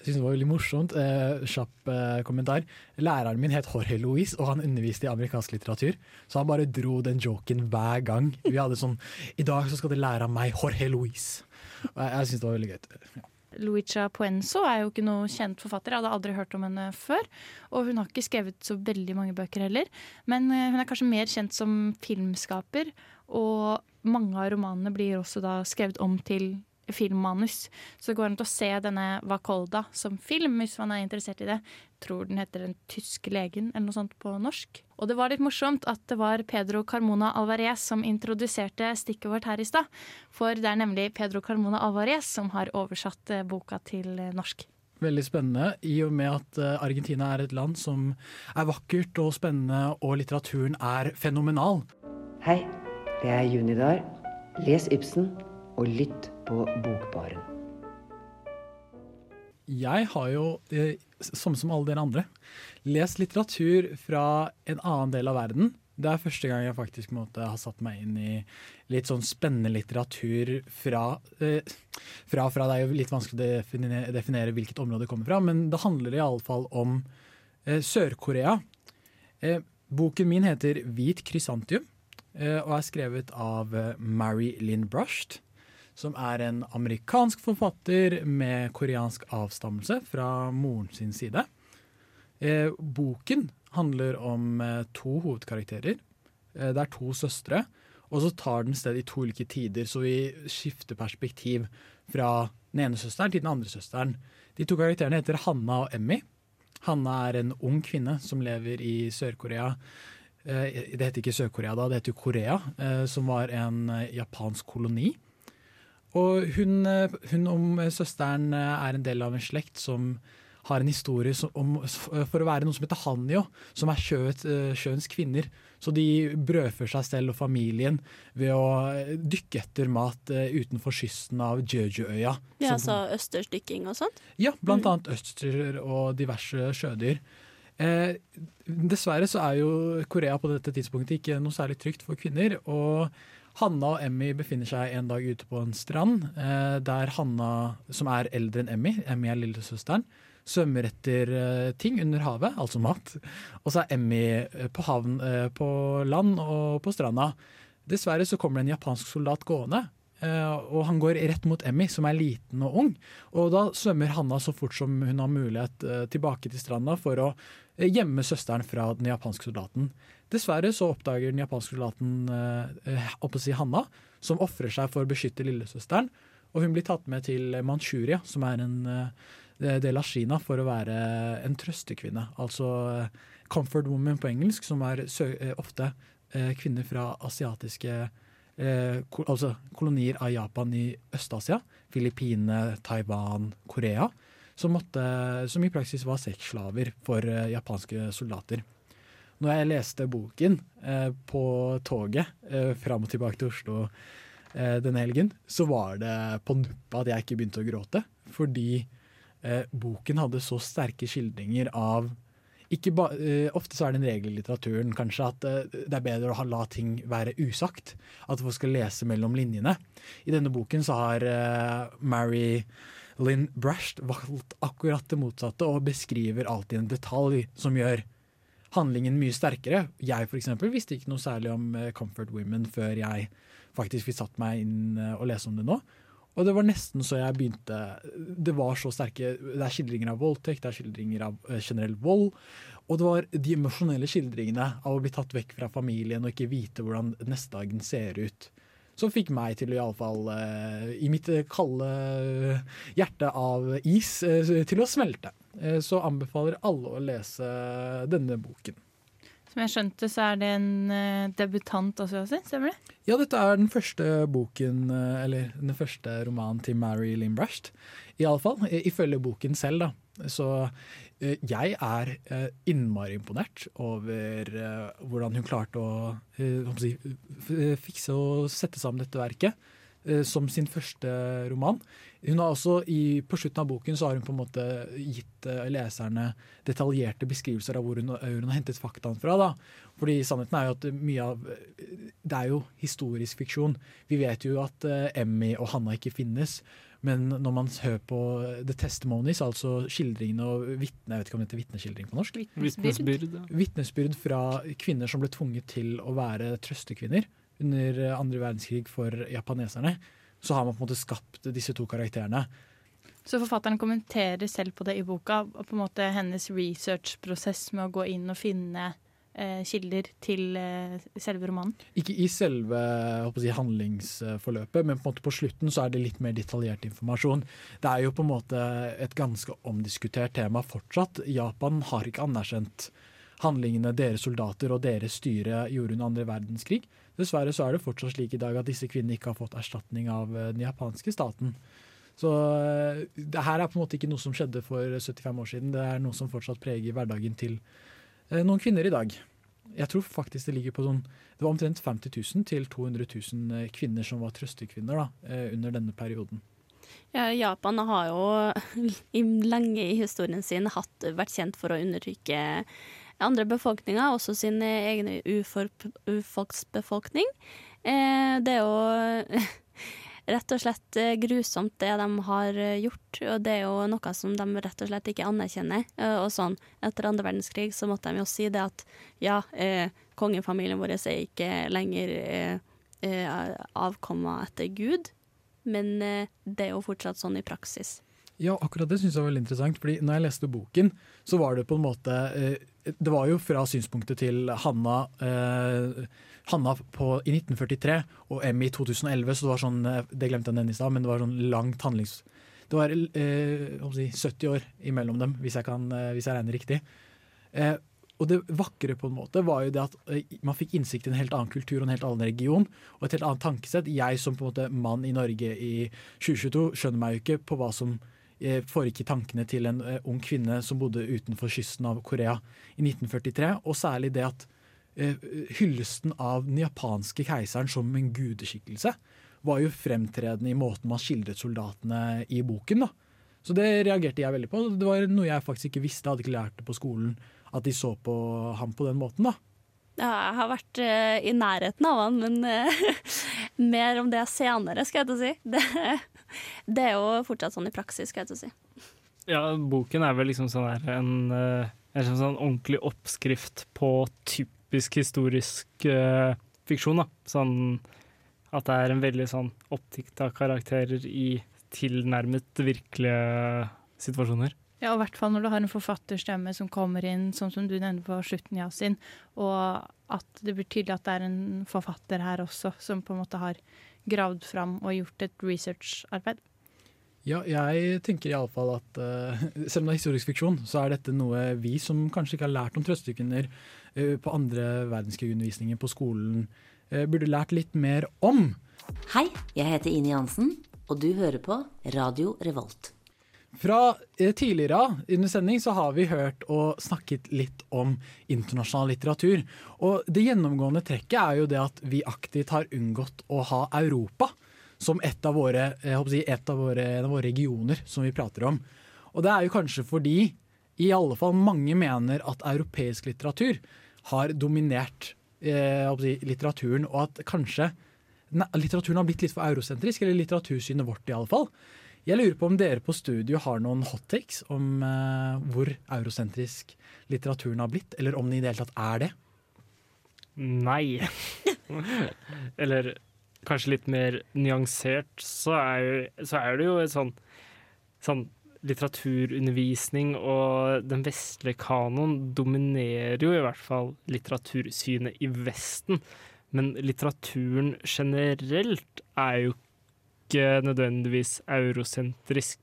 Jeg synes det var veldig morsomt. Eh, Kjapp eh, kommentar. Læreren min het Jorge Luis, og han underviste i amerikansk litteratur. Så han bare dro den joken hver gang. Vi hadde sånn I dag så skal dere lære av meg Jorge Luis. Jeg, jeg synes det var veldig gøy. Ja. Luigia Puenzo er jo ikke noe kjent forfatter, jeg hadde aldri hørt om henne før. Og hun har ikke skrevet så veldig mange bøker heller, men hun er kanskje mer kjent som filmskaper. Og mange av romanene blir også da skrevet om til filmmanus. Så det går an til å se denne Vakolda som film hvis man er interessert i det. Jeg tror den heter Den tyske legen eller noe sånt på norsk. Og det var litt morsomt at det var Pedro Carmona Alvarez som introduserte stikket vårt her i stad. For det er nemlig Pedro Carmona Alvarez som har oversatt eh, boka til eh, norsk. Veldig spennende, i og med at eh, Argentina er et land som er vakkert og spennende, og litteraturen er fenomenal. Hei, det er Junidar, Les Ibsen og lytt på Bokbaren. Jeg har jo, eh, som som alle dere andre, lest litteratur fra en annen del av verden. Det er første gang jeg faktisk måtte, har satt meg inn i litt sånn spennende litteratur fra eh, fra, fra Det er jo litt vanskelig å definere, definere hvilket område det kommer fra, men det handler iallfall om eh, Sør-Korea. Eh, boken min heter 'Hvit krysantium' eh, og er skrevet av eh, Mary Lynn Brushed som er en amerikansk forfatter med koreansk avstammelse fra moren sin side. Eh, boken handler om eh, to hovedkarakterer. Eh, det er to søstre, og så tar den sted i to ulike tider, så vi skifter perspektiv fra den ene søsteren til den andre søsteren. De to karakterene heter Hanna og Emmy. Hanna er en ung kvinne som lever i Sør-Korea. Eh, det heter ikke Sør-Korea da, det heter Korea, eh, som var en eh, japansk koloni. Og hun, eh, hun om søsteren eh, er en del av en slekt som har en historie som, om, for å være noe som heter Hanjo, som er sjøet, eh, sjøens kvinner. Så de brødfør seg selv og familien ved å eh, dykke etter mat eh, utenfor kysten av Jeju-øya. Ja, altså østersdykking og sånt? ja, blant annet øster og diverse sjødyr. Eh, dessverre så er jo Korea på dette tidspunktet ikke noe særlig trygt for kvinner. Og Hanna og Emmy befinner seg en dag ute på en strand, eh, der Hanna, som er eldre enn Emmy, Emmy er lillesøsteren, svømmer etter eh, ting under havet, altså mat. Og så er Emmy eh, på, havn, eh, på land og på stranda. Dessverre så kommer det en japansk soldat gående. Eh, og han går rett mot Emmy, som er liten og ung. Og da svømmer Hanna så fort som hun har mulighet eh, tilbake til stranda for å eh, gjemme søsteren fra den japanske soldaten. Dessverre så oppdager den japanske soldaten eh, si Hanna, som ofrer seg for å beskytte lillesøsteren. Og hun blir tatt med til Manchuria, som er en del av Kina, for å være en trøstekvinne. Altså comfort woman på engelsk, som er ofte kvinner fra asiatiske eh, altså kolonier av Japan i Øst-Asia. Filippinene, Taiwan, Korea. Som, måtte, som i praksis var sexslaver for eh, japanske soldater. Når jeg leste boken eh, på toget eh, fram og tilbake til Oslo eh, denne helgen, så var det på nuppet at jeg ikke begynte å gråte. Fordi eh, boken hadde så sterke skildringer av ba, eh, Ofte så er det en regel i litteraturen kanskje at eh, det er bedre å la ting være usagt. At folk skal lese mellom linjene. I denne boken så har eh, Mary Lynn Brasht valgt akkurat det motsatte og beskriver alltid en detalj som gjør handlingen mye sterkere. Jeg for eksempel visste ikke noe særlig om Comfort Women før jeg faktisk fikk satt meg inn og lese om det nå. Og det var nesten så jeg begynte Det var så sterke Det er skildringer av voldtekt, det er skildringer av eh, generell vold. Og det var de emosjonelle skildringene av å bli tatt vekk fra familien og ikke vite hvordan neste dagen ser ut. Som fikk meg til iallfall uh, i mitt eh, kalde hjerte av is eh, til å smelte. Eh, så anbefaler alle å lese denne boken. Som jeg skjønte, så er det en eh, debutant også, stemmer det? Ja, dette er den første boken, eh, eller den første romanen til Mary Lynn Brashed. Iallfall, ifølge boken selv, da. Så eh, jeg er innmari imponert over hvordan hun klarte å eh, fikse og sette sammen dette verket. Eh, Som sin første roman. Hun har også i, På slutten av boken så har hun på en måte gitt eh, leserne detaljerte beskrivelser av hvor hun, hvor hun har hentet faktaen fra. da. Fordi sannheten er jo at mye av Det er jo historisk fiksjon. Vi vet jo at eh, Emmy og Hanna ikke finnes. Men når man hører på The Testimonies, altså skildringene og vitne, jeg vet ikke om det heter vitneskildring på norsk? Vitnesbyrd. Vitnesbyrd fra kvinner som ble tvunget til å være trøstekvinner under andre verdenskrig for japaneserne. Så har man på en måte skapt disse to karakterene. Så forfatteren kommenterer selv på det i boka, og på en måte hennes researchprosess med å gå inn og finne eh, kilder til eh, selve romanen. Ikke i selve si, handlingsforløpet, men på, en måte på slutten så er det litt mer detaljert informasjon. Det er jo på en måte et ganske omdiskutert tema fortsatt. Japan har ikke anerkjent handlingene deres soldater og deres styre gjorde under andre verdenskrig. Dessverre så er det fortsatt slik i dag at disse kvinnene ikke har fått erstatning av eh, den japanske staten. Så eh, det her er på en måte ikke noe som skjedde for 75 år siden. Det er noe som fortsatt preger hverdagen til eh, noen kvinner i dag. Jeg tror faktisk det ligger på sånn Det var omtrent 50 000 til 200 000 kvinner som var trøstekvinner da, under denne perioden. Ja, Japan har jo lenge i historien sin hatt, vært kjent for å undertrykke andre befolkninger, også sin egen ufor, urfolksbefolkning. Eh, det er jo rett og slett eh, grusomt det de har eh, gjort, og det er jo noe som de rett og slett ikke anerkjenner. Eh, og sånn, Etter andre verdenskrig så måtte de jo si det at ja, eh, kongefamilien vår er ikke lenger eh, eh, avkomma etter Gud, men eh, det er jo fortsatt sånn i praksis. Ja, akkurat det syns jeg var veldig interessant. fordi når jeg leste boken, så var det på en måte eh, Det var jo fra synspunktet til Hanna, eh, Hanna på, i 1943 og Emmy i 2011, så det var sånn eh, Det glemte jeg å nevne i stad, men det var sånn langt handlings... Det var eh, hva skal jeg si, 70 år imellom dem, hvis jeg, kan, eh, hvis jeg regner riktig. Eh, og det vakre på en måte var jo det at eh, man fikk innsikt i en helt annen kultur og en helt annen region. Og et helt annet tankesett. Jeg som på en måte mann i Norge i 2022 skjønner meg jo ikke på hva som foregikk i tankene til en eh, ung kvinne som bodde utenfor kysten av Korea i 1943. Og særlig det at eh, hyllesten av den japanske keiseren som en gudeskikkelse var jo fremtredende i måten man skildret soldatene i boken. da. Så det reagerte jeg veldig på. Det var noe jeg faktisk ikke visste, hadde ikke lært det på skolen at de så på ham på den måten. da. Ja, jeg har vært uh, i nærheten av han, men uh, mer om det senere, skal jeg til å si. Det, det er jo fortsatt sånn i praksis, skal jeg til å si. Ja, boken er vel liksom sånn der en, eh, en sånn, ordentlig oppskrift på typisk historisk uh, fiksjon. da. Sånn at det er en veldig sånn oppdikta karakterer i tilnærmet virkelige situasjoner. Ja, og i hvert fall når du har en forfatterstemme som kommer inn, sånn som du nevnte på slutten, Yasin, og at det blir tydelig at det er en forfatter her også, som på en måte har gravd fram og gjort et researcharbeid. Ja, jeg tenker iallfall at uh, selv om det er historisk fiksjon, så er dette noe vi som kanskje ikke har lært om trøstekvinner uh, på andre verdenskrigundervisninger på skolen, uh, burde lært litt mer om. Hei, jeg heter Ine Jansen, og du hører på Radio Revolt. Fra eh, tidligere under sending så har vi hørt og snakket litt om internasjonal litteratur. Og det gjennomgående trekket er jo det at vi aktivt har unngått å ha Europa som et av våre, å si, et av våre, en av våre regioner som vi prater om. Og det er jo kanskje fordi i alle fall mange mener at europeisk litteratur har dominert eh, si, litteraturen, og at kanskje ne, litteraturen har blitt litt for eurosentrisk, eller litteratursynet vårt i alle fall. Jeg lurer på om dere på studio har noen hot takes om uh, hvor eurosentrisk litteraturen har blitt, eller om den i det hele tatt er det? Nei. Eller kanskje litt mer nyansert, så er, så er det jo et sånn, sånn litteraturundervisning og den vestlige kanon dominerer jo i hvert fall litteratursynet i Vesten. Men litteraturen generelt er jo ikke nødvendigvis eurosentrisk.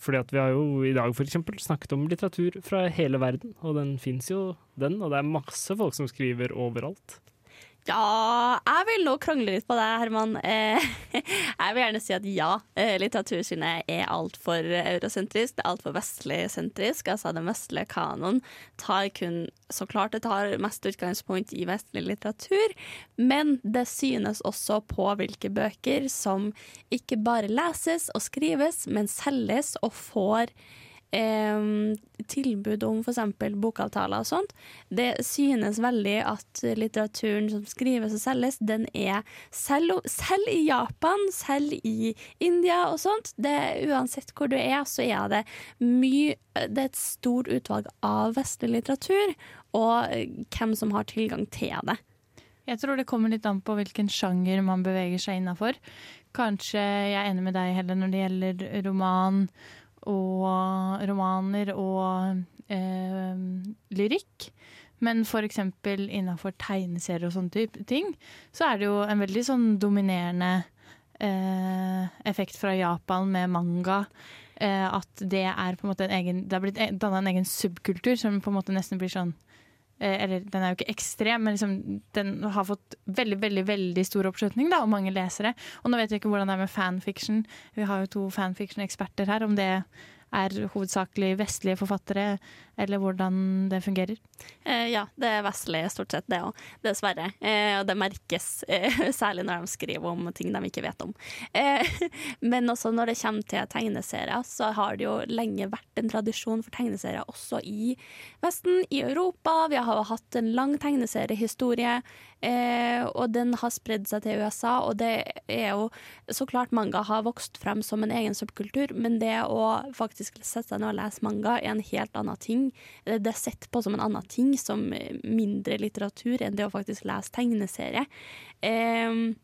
Fordi at vi har jo i dag eksempel snakket om litteratur fra hele verden, og den fins jo, den. Og det er masse folk som skriver overalt. Ja, jeg vil nå krangle litt på det, Herman. Eh, jeg vil gjerne si at ja, eh, litteratursynet er altfor eurosentrisk. Det er altfor vestlig-sentrisk. Altså den vestlige kanon tar kun Så klart det tar mest utgangspunkt i vestlig litteratur, men det synes også på hvilke bøker som ikke bare leses og skrives, men selges og får eh, tilbud om f.eks. bokavtaler og sånt. Det synes veldig at litteraturen som skrives og selges, den er selv, selv i Japan, selv i India og sånt. Det, uansett hvor du er, så er det mye Det er et stort utvalg av vestlig litteratur, og hvem som har tilgang til det. Jeg tror det kommer litt an på hvilken sjanger man beveger seg innafor. Kanskje jeg er enig med deg heller når det gjelder roman og romaner og eh, lyrikk. Men eksempel innafor tegneserier og sånne type ting, så er det jo en veldig sånn dominerende eh, effekt fra Japan med manga. Eh, at det er på en måte en egen Det har blitt danna en egen subkultur som på en måte nesten blir sånn eh, Eller den er jo ikke ekstrem, men liksom, den har fått veldig veldig, veldig stor oppslutning da, og mange lesere. Og nå vet jeg ikke hvordan det er med fanfiction. Vi har jo to fanfiction-eksperter her, om det er hovedsakelig vestlige forfattere, eller hvordan det fungerer? Eh, ja, det er vestlig stort sett, det òg. Dessverre. Eh, og det merkes eh, særlig når de skriver om ting de ikke vet om. Eh, men også når det kommer til tegneserier, så har det jo lenge vært en tradisjon for tegneserier også i Vesten, i Europa. Vi har hatt en lang tegneseriehistorie. Eh, og den har spredd seg til USA, og det er jo så klart manga har vokst frem som en egen subkultur, men det å faktisk sette seg ned og lese manga er en helt annen ting. Det er sett på som en annen ting, som mindre litteratur enn det å faktisk lese tegneserie. Um,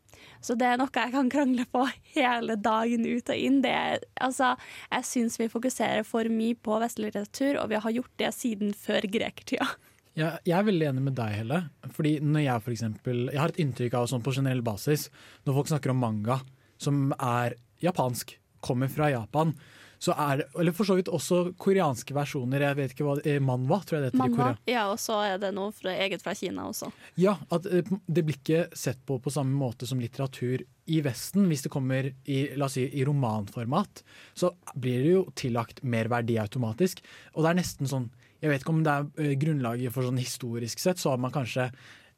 så det er noe jeg kan krangle på hele dagen ut og inn. Det altså, jeg syns vi fokuserer for mye på vestlig litteratur, og vi har gjort det siden før grekertida. Ja, jeg er veldig enig med deg, Helle. Fordi når Jeg for eksempel, jeg har et inntrykk av sånn på generell basis, når folk snakker om manga som er japansk, kommer fra Japan, så er det, eller for så vidt også koreanske versjoner. Jeg vet ikke hva, eh, Manwa, tror jeg det heter i Korea. ja, og så er det noe fra, eget fra Kina også. Ja, at eh, det blir ikke sett på på samme måte som litteratur i Vesten. Hvis det kommer i, la oss si, i romanformat, så blir det jo tillagt mer verdi automatisk. Og det er nesten sånn Jeg vet ikke om det er eh, grunnlaget for sånn historisk sett, så har man kanskje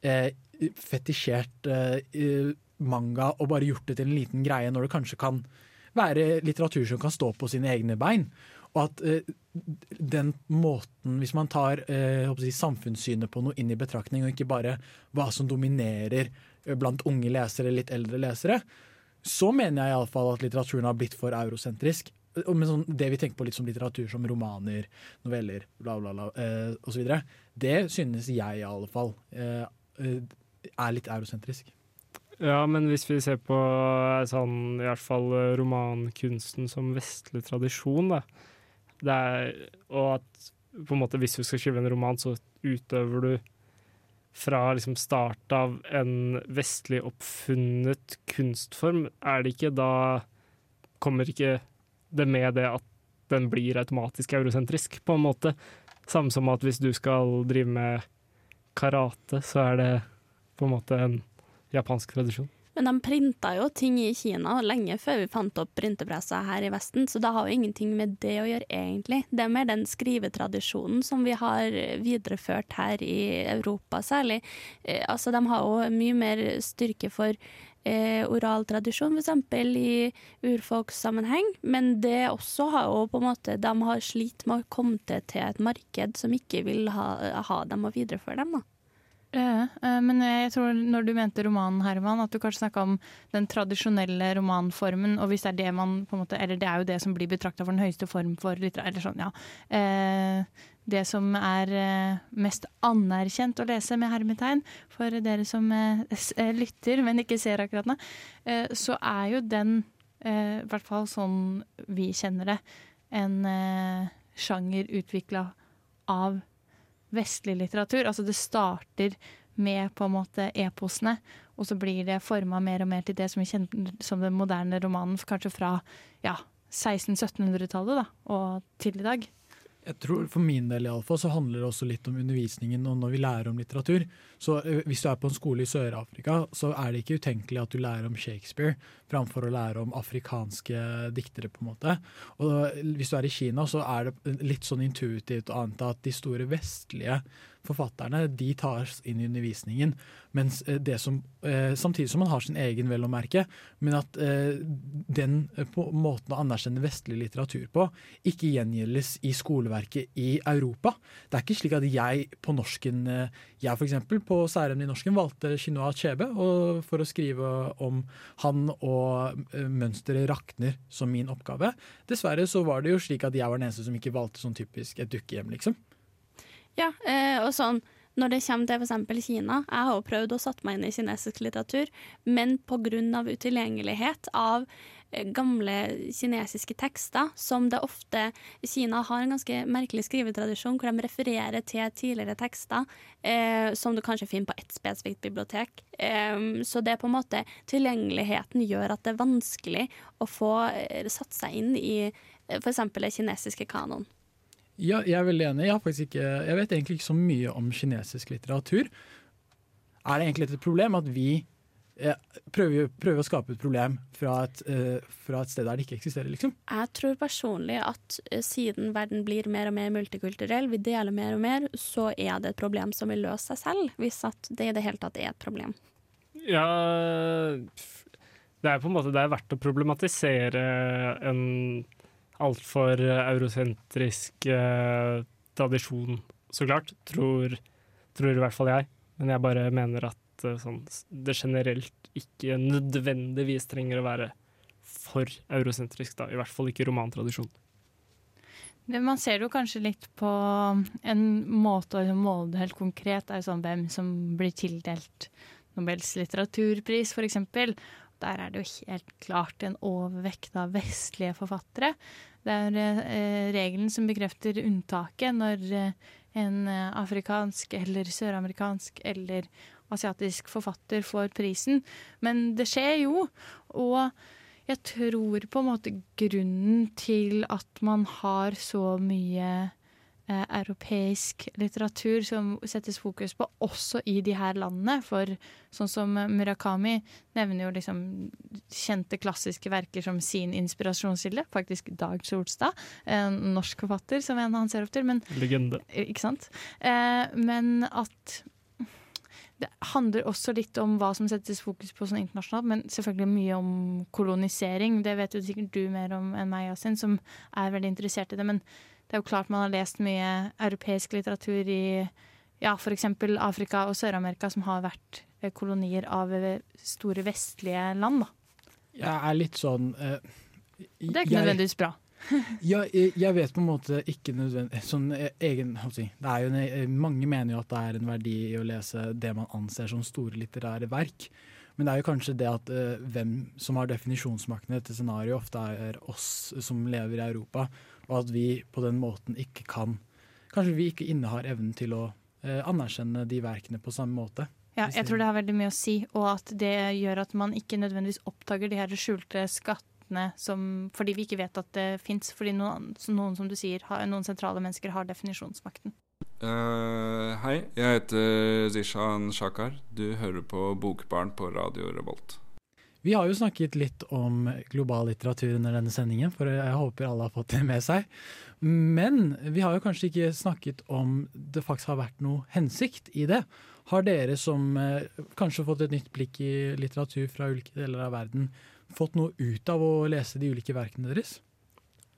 eh, fetisjert eh, manga og bare gjort det til en liten greie, når det kanskje kan være litteratur som kan stå på sine egne bein. Og at eh, den måten, hvis man tar eh, si, samfunnssynet på noe inn i betraktning, og ikke bare hva som dominerer eh, blant unge lesere, litt eldre lesere, så mener jeg iallfall at litteraturen har blitt for eurosentrisk. Men sånn, det vi tenker på litt som litteratur, som romaner, noveller, bla, bla, bla, eh, osv., det synes jeg i alle fall eh, eh, er litt eurosentrisk. Ja, men hvis vi ser på eh, sånn, i hvert fall eh, romankunsten som vestlig tradisjon, da. Er, og at på en måte hvis du skal skrive en roman, så utøver du fra liksom start av en vestlig oppfunnet kunstform. Er det ikke da Kommer ikke det med det at den blir automatisk eurosentrisk, på en måte? Samme som at hvis du skal drive med karate, så er det på en måte en japansk tradisjon. Men de printa jo ting i Kina lenge før vi fant opp printepressa her i Vesten, så det har jo ingenting med det å gjøre, egentlig. Det er mer den skrivetradisjonen som vi har videreført her i Europa, særlig. Eh, altså, de har jo mye mer styrke for eh, oral tradisjon, f.eks. i urfolkssammenheng, men det også har jo på en måte De har slitt med å komme til, et marked som ikke vil ha, ha dem og videreføre dem, da. Eh, men jeg tror når du mente romanen, Herman, at du kanskje snakka om den tradisjonelle romanformen, og hvis det er det man på en måte Eller det er jo det som blir betrakta for den høyeste form for eller sånn, ja. Eh, det som er eh, mest anerkjent å lese med hermetegn, for dere som eh, eh, lytter, men ikke ser akkurat nå, eh, så er jo den, eh, i hvert fall sånn vi kjenner det, en eh, sjanger utvikla av vestlig litteratur. Altså det starter med på en måte eposene, og så blir det forma mer og mer til det som vi kjenner som den moderne romanen, kanskje fra ja, 1600-1700-tallet da, og til i dag. Jeg tror For min del i alle fall, så handler det også litt om undervisningen og når vi lærer om litteratur. Så eh, Hvis du er på en skole i Sør-Afrika, så er det ikke utenkelig at du lærer om Shakespeare framfor å lære om afrikanske diktere. på en måte. Og Hvis du er i Kina, så er det litt sånn intuitivt å anta at de store vestlige forfatterne de tas inn i undervisningen. Mens eh, det som, eh, Samtidig som man har sin egen, vel å merke, men at eh, den på måten å anerkjenne vestlig litteratur på ikke gjengjeldes i skoleverket i Europa. Det er ikke slik at jeg på norsken Jeg for eksempel på særemnet i norsken valgte Chinoa Achebe for å skrive om han og mønsteret rakner som min oppgave. Dessverre så var det jo slik at jeg var den eneste som ikke valgte sånn typisk et dukkehjem, liksom. Ja, eh, og sånn når det kommer til f.eks. Kina, jeg har jo prøvd å satt meg inn i kinesisk litteratur, men pga. utilgjengelighet av eh, gamle kinesiske tekster, som det ofte Kina har en ganske merkelig skrivetradisjon, hvor de refererer til tidligere tekster eh, som du kanskje finner på ett spesifikt bibliotek. Eh, så det er på en måte Tilgjengeligheten gjør at det er vanskelig å få eh, satt seg inn i f.eks. det kinesiske kanon. Ja, jeg er veldig enig. Jeg, har ikke, jeg vet egentlig ikke så mye om kinesisk litteratur. Er det egentlig et problem at vi eh, prøver, prøver å skape et problem fra et, eh, fra et sted der det ikke eksisterer, liksom. Jeg tror personlig at eh, siden verden blir mer og mer multikulturell, vi deler mer og mer, så er det et problem som vil løse seg selv, hvis at det i det hele tatt er et problem. Ja Det er på en måte det er verdt å problematisere en altfor eurosentrisk eh, tradisjon, så klart. Tror, tror i hvert fall jeg. Men jeg bare mener at eh, sånn, det generelt ikke nødvendigvis trenger å være for eurosentrisk, da. I hvert fall ikke romantradisjon. Man ser jo kanskje litt på en måte å måle det helt konkret, er sånn hvem som blir tildelt Nobels litteraturpris, f.eks. Der er det jo helt klart en overvekt av vestlige forfattere. Det er eh, regelen som bekrefter unntaket når eh, en eh, afrikansk eller søramerikansk eller asiatisk forfatter får prisen. Men det skjer jo, og jeg tror på en måte grunnen til at man har så mye eh, europeisk litteratur som settes fokus på, også i de her landene. For sånn som Murakami nevner jo liksom kjente klassiske verker som sin inspirasjonskilde. Faktisk Dag Solstad, en norsk forfatter som en han ser opp til. Men, Legende. Ikke sant? Eh, men at det handler også litt om hva som settes fokus på sånn internasjonalt, men selvfølgelig mye om kolonisering. Det vet jo sikkert du mer om enn meg, Yasin, som er veldig interessert i det. Men det er jo klart man har lest mye europeisk litteratur i ja, f.eks. Afrika og Sør-Amerika, som har vært eh, kolonier av eh, store vestlige land. Da. Jeg er litt sånn uh, Det er ikke jeg- nødvendigvis bra. ja, jeg, jeg vet på en måte ikke nødvendig sånn egen si, det er jo en, Mange mener jo at det er en verdi i å lese det man anser som store litterære verk. Men det er jo kanskje det at uh, hvem som har definisjonsmakten i dette scenarioet, ofte er oss som lever i Europa, og at vi på den måten ikke kan Kanskje vi ikke innehar evnen til å uh, anerkjenne de verkene på samme måte. Ja, jeg tror det har veldig mye å si, og at det gjør at man ikke nødvendigvis oppdager de her skjulte skattene som, fordi vi ikke vet at det fins. Fordi noen, noen, som du sier, har, noen sentrale mennesker har definisjonsmakten. Eh, hei, jeg heter Zishan Shakar. Du hører på Bokbarn på Radio Revolt. Vi har jo snakket litt om global litteratur under denne sendingen, for jeg håper alle har fått det med seg. Men vi har jo kanskje ikke snakket om det faktisk har vært noe hensikt i det. Har dere som eh, kanskje fått et nytt blikk i litteratur fra ulike deler av verden, fått noe ut av å lese de ulike verkene deres?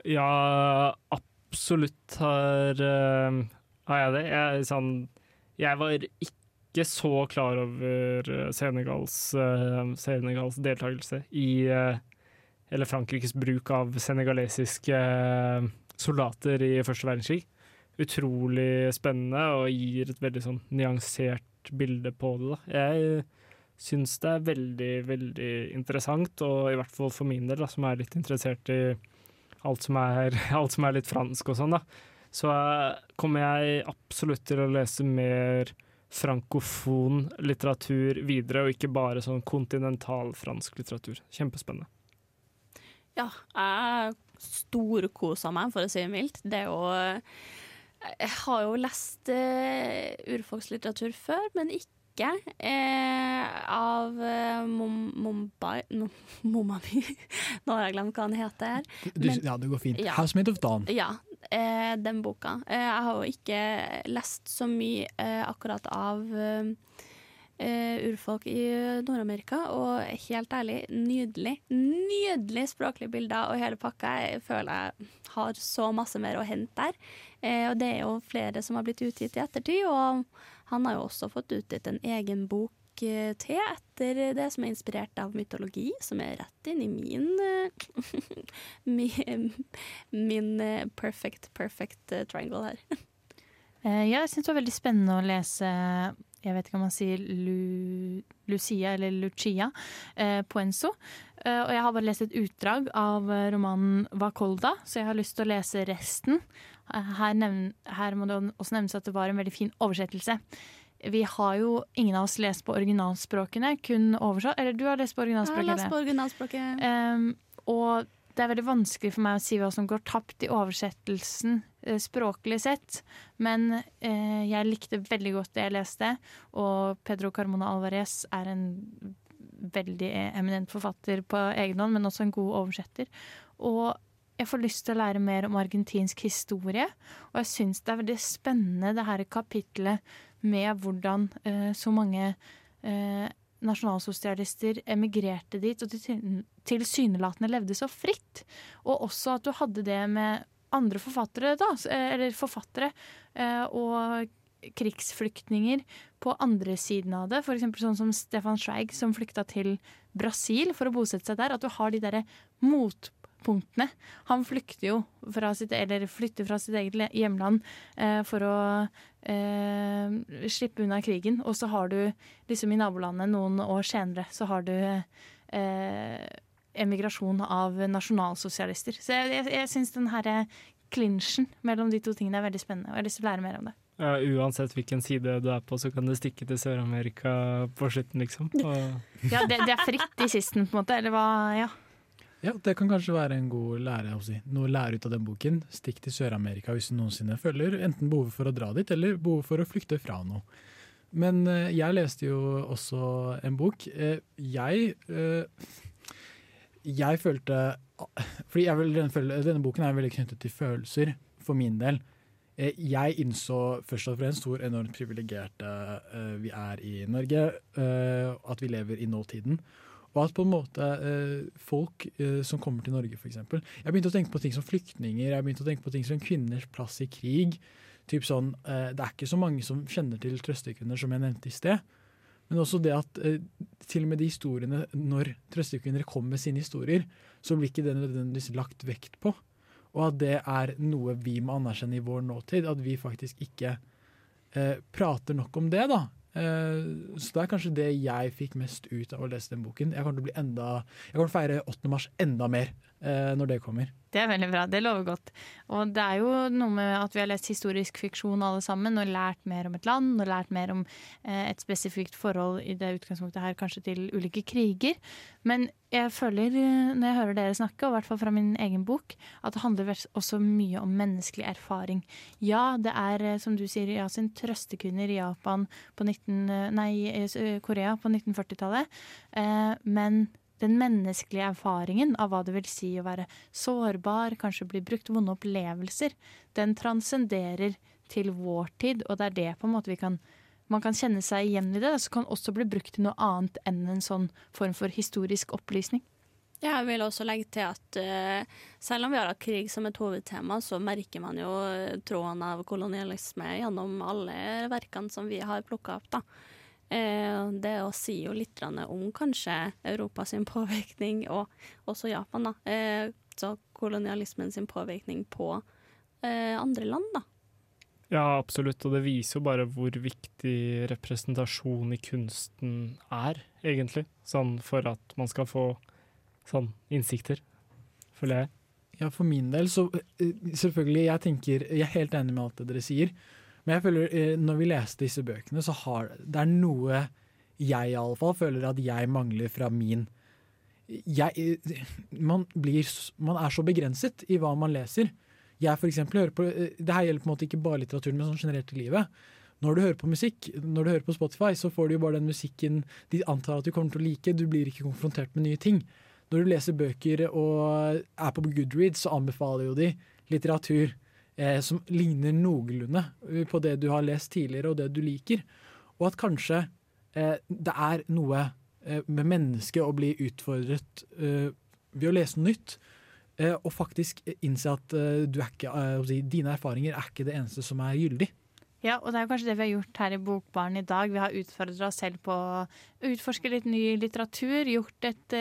Ja, absolutt har, eh, har jeg det. Jeg, sånn, jeg var ikke så klar over eh, Senegals, uh, Senegals deltakelse i eh, Eller Frankrikes bruk av senegalesiske eh, soldater i første verdenskrig. Utrolig spennende og gir et veldig sånn nyansert bilde på det. Da. Jeg syns det er veldig, veldig interessant, og i hvert fall for min del, da, som er litt interessert i alt som er, alt som er litt fransk og sånn, da. Så eh, kommer jeg absolutt til å lese mer frankofon litteratur videre, og ikke bare sånn kontinental fransk litteratur. Kjempespennende. Ja, jeg storkosa meg, for å si det mildt. Det er jo Jeg har jo lest eh, urfolkslitteratur før, men ikke eh, av eh, Mumbai no, Momami. Nå har jeg glemt hva den heter. her. Men- ja, det går fint. Ja. Housemate of Dawn. Ja, eh, den boka. Eh, jeg har jo ikke lest så mye eh, akkurat av eh, urfolk i Nord-Amerika, og helt ærlig, nydelig. Nydelig språklige bilder og hele pakka. Jeg føler jeg har så masse mer å hente der. Og det er jo flere som har blitt utgitt i ettertid, og han har jo også fått utgitt en egen bok eh, til etter det som er inspirert av mytologi, som er rett inn i min eh, min, min eh, perfect, perfect triangle her. Ja, jeg syns det var veldig spennende å lese jeg vet ikke om man sier Lu, Lucia eller Lucia eh, på Eh, og jeg har bare lest et utdrag av romanen Vakolda, så jeg har lyst til å lese resten. Her, nevn, her må det også nevnes at det var en veldig fin oversettelse. Vi har jo ingen av oss lest på originalspråkene, kun oversatt. Eller du har lest på Jeg har lest på originalspråket. Um, og det er veldig vanskelig for meg å si hva som går tapt i oversettelsen eh, språklig sett. Men eh, jeg likte veldig godt det jeg leste, og Pedro Carmona Alvarez er en veldig eminent forfatter på egen hånd, men også en god oversetter. Og jeg får lyst til å lære mer om argentinsk historie. Og jeg syns det er veldig spennende det her kapitlet med hvordan eh, så mange eh, nasjonalsosialister emigrerte dit og tilsynelatende levde så fritt. Og også at du hadde det med andre forfattere, da, eller forfattere, eh, og krigsflyktninger på andre siden av det. F.eks. sånn som Stefan Schweig som flykta til Brasil for å bosette seg der. At du har de derre motpunktene. Han flykter jo fra sitt, eller flytter fra sitt eget hjemland eh, for å eh, slippe unna krigen. Og så har du liksom i nabolandet noen år senere så har du eh, emigrasjon av nasjonalsosialister. Så jeg, jeg, jeg syns den herre klinsjen mellom de to tingene er veldig spennende, og jeg har lyst til å lære mer om det. Ja, uansett hvilken side du er på, så kan du stikke til Sør-Amerika på slutten, liksom. Og ja, det, det, er fritt i sisten, på en måte, eller hva? Ja. Ja, det kan kanskje være en god lære, si. noe å lære ut av den boken. Stikk til Sør-Amerika hvis du noensinne føler enten behovet for å dra dit, eller behovet for å flykte fra noe. Men uh, jeg leste jo også en bok. Uh, jeg uh, Jeg følte Fordi jeg vil, denne, boken er veldig knyttet til følelser, for min del. Eh, jeg innså først og fremst hvor enormt privilegerte vi er i Norge. At vi lever i nåtiden. Og at på en måte uh, folk som kommer til Norge, f.eks. Jeg begynte å tenke på ting som flyktninger, jeg begynte å tenke på ting som kvinners plass i krig. Typ sånn, Det er ikke så mange som kjenner til trøstekvinner, som jeg nevnte i sted. Men også det at til og med de historiene, når trøstekvinner kommer med sine historier, så blir ikke det nødvendigvis lagt vekt på. Og at det er noe vi må anerkjenne i vår nåtid. At vi faktisk ikke eh, prater nok om det, da. Eh, så det er kanskje det jeg fikk mest ut av å lese den boken. Jeg kommer til å bli enda, jeg kommer til å feire 8. mars enda mer når det kommer. Det er veldig bra. Det lover godt. Og det er jo noe med at vi har lest historisk fiksjon alle sammen, og lært mer om et land, og lært mer om eh, et spesifikt forhold i det utgangspunktet her, kanskje til ulike kriger. Men jeg føler, eh, når jeg hører dere snakke, og i hvert fall fra min egen bok, at det handler også mye om menneskelig erfaring. Ja, det er, eh, som du sier, Yasin, trøstekvinner i Japan på 19, eh, nei, Korea på 1940-tallet. Eh, men den menneskelige erfaringen av hva det vil si å være sårbar, kanskje bli brukt vonde opplevelser, den transcenderer til vår tid, og det er det på en måte vi kan man kan kjenne seg igjen i det, så kan også bli brukt til noe annet enn en sånn form for historisk opplysning. Jeg vil også legge til at uh, selv om vi har hatt krig som et hovedtema, så merker man jo tråden av kolonialisme gjennom alle verkene som vi har plukka opp. da. Eh, det å si jo litt om kanskje Europas påvirkning, og også Japan, da. Eh, så kolonialismen sin påvirkning på eh, andre land, da. Ja, absolutt, og det viser jo bare hvor viktig representasjon i kunsten er, egentlig. Sånn for at man skal få sånn innsikter, føler jeg. Ja, for min del så selvfølgelig, jeg tenker Jeg er helt enig med alt det dere sier. Men jeg føler, eh, når vi leste disse bøkene, så har det er noe jeg iallfall føler at jeg mangler fra min jeg, eh, man, blir, man, er så begrenset i hva man leser. Jeg for eksempel, hører på, eh, det her gjelder på en måte ikke bare litteraturen, men sånn generelt i livet. Når du hører på musikk, når du hører på Spotify, så får du jo bare den musikken de antar at du kommer til å like. Du blir ikke konfrontert med nye ting. Når du leser bøker og er på Goodreads, så anbefaler jo de litteratur eh, som ligner noenlunde eh, på det du har lest tidligere og det du liker. Og at kanskje eh, det er noe eh, med mennesket å bli utfordret eh, ved å lese noe nytt. Eh, og faktisk innse at ikke, dine erfaringer er ikke det eneste som er gyldig. Ja, og det er kanskje det vi har gjort her i Bokbaren i dag. Vi har utfordra oss selv på å utforske litt ny litteratur. Gjort et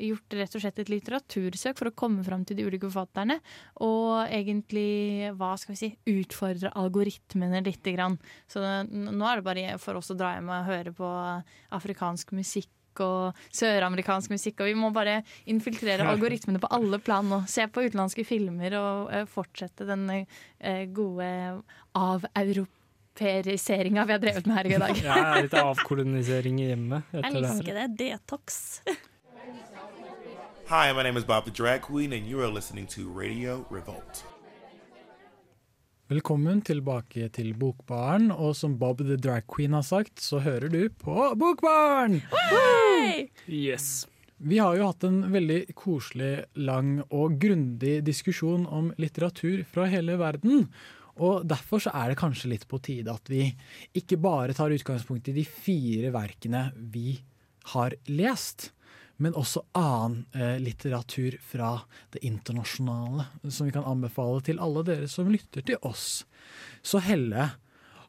gjort rett og slett et litteratursøk for å komme fram til de ulike forfatterne. Og egentlig, hva skal vi si, utfordre algoritmene lite grann. Så nå er det bare for oss å dra hjem og høre på afrikansk musikk og søramerikansk musikk. Og vi må bare infiltrere algoritmene på alle plan nå. Se på utenlandske filmer og uh, fortsette den uh, gode aveuropeiseringa vi har drevet med her i dag. ja, litt avkolonisering i hjemmet. Jeg liker det. Detox. Hi, my name is Bob the Drag Queen, and you are listening to Radio Revolt. Velkommen tilbake til Bokbaren, og som Bob the Drag Queen har sagt, så hører du på Bokbaren! Yes. Vi har jo hatt en veldig koselig, lang og grundig diskusjon om litteratur fra hele verden. Og derfor så er det kanskje litt på tide at vi ikke bare tar utgangspunkt i de fire verkene vi har lest, men også annen eh, litteratur fra det internasjonale, som vi kan anbefale til alle dere som lytter til oss. Så Helle,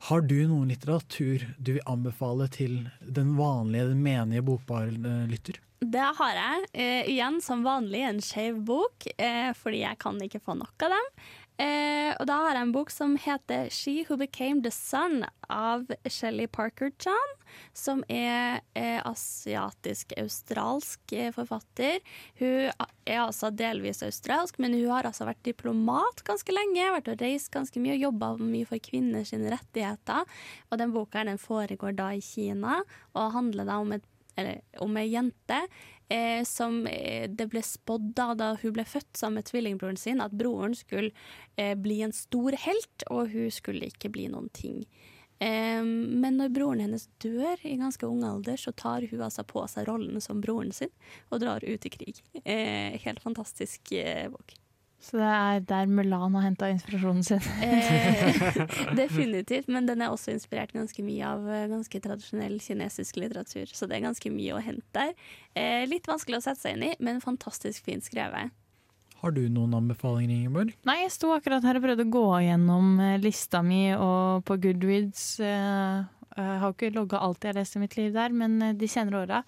har du noen litteratur du vil anbefale til den vanlige, den menige bokbarlytter? Det har jeg. Eh, igjen som vanlig en skeiv bok, eh, fordi jeg kan ikke få nok av dem. Eh, og da har jeg en bok som heter She Who Became The Sun av Shelly Parker John, som er eh, asiatisk-australsk eh, forfatter. Hun er altså delvis australsk, men hun har altså vært diplomat ganske lenge, vært og reist ganske mye og jobba mye for kvinners rettigheter. Og den boka den foregår da i Kina, og handler da om et eller om ei jente eh, som eh, det ble spådd da, da hun ble født sammen med tvillingbroren sin, at broren skulle eh, bli en stor helt, og hun skulle ikke bli noen ting. Eh, men når broren hennes dør i ganske ung alder, så tar hun altså på seg rollen som broren sin og drar ut i krig. Eh, helt fantastisk eh, bok. Så det er der Mulan har henta inspirasjonen sin. Eh, definitivt, men den er også inspirert ganske mye av eh, ganske tradisjonell kinesisk litteratur. Så det er ganske mye å hente der. Eh, litt vanskelig å sette seg inn i, men fantastisk fint skrevet. Har du noen anbefalinger, Ingeborg? Nei, jeg sto akkurat her og prøvde å gå gjennom eh, lista mi og på Goodreads. eh, Jeg har ikke logga alt jeg har lest i mitt liv der, men de senere åra.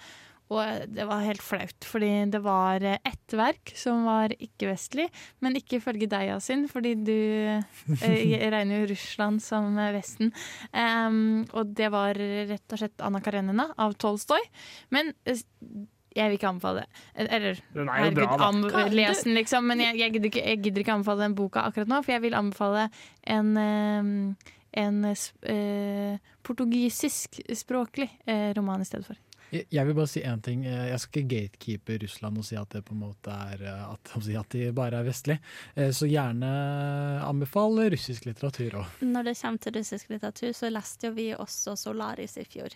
Og det var helt flaut, fordi det var eh, ett verk som var ikke-vestlig, men ikke ifølge deg, Yasin, fordi du eh, regner jo Russland som eh, Vesten. Um, og det var rett og slett Anna Karenina av Tolstoy. Men jeg vil ikke anbefale det. Eller Den er jo bra, du- les den, liksom. Men jeg, jeg, gidder ikke, jeg gidder ikke anbefale den boka akkurat nå, for jeg vil anbefale en, en eh, portugisisk språklig eh, roman i stedet for. Jeg vil bare si én ting. Eh, Jeg skal ikke gatekeepe Russland og si at det på en måte er eh, at, at de bare er vestlig. Eh, Så gjerne anbefale russisk litteratur òg. Når det kommer til russisk litteratur, så leste jo vi også Solaris i fjor.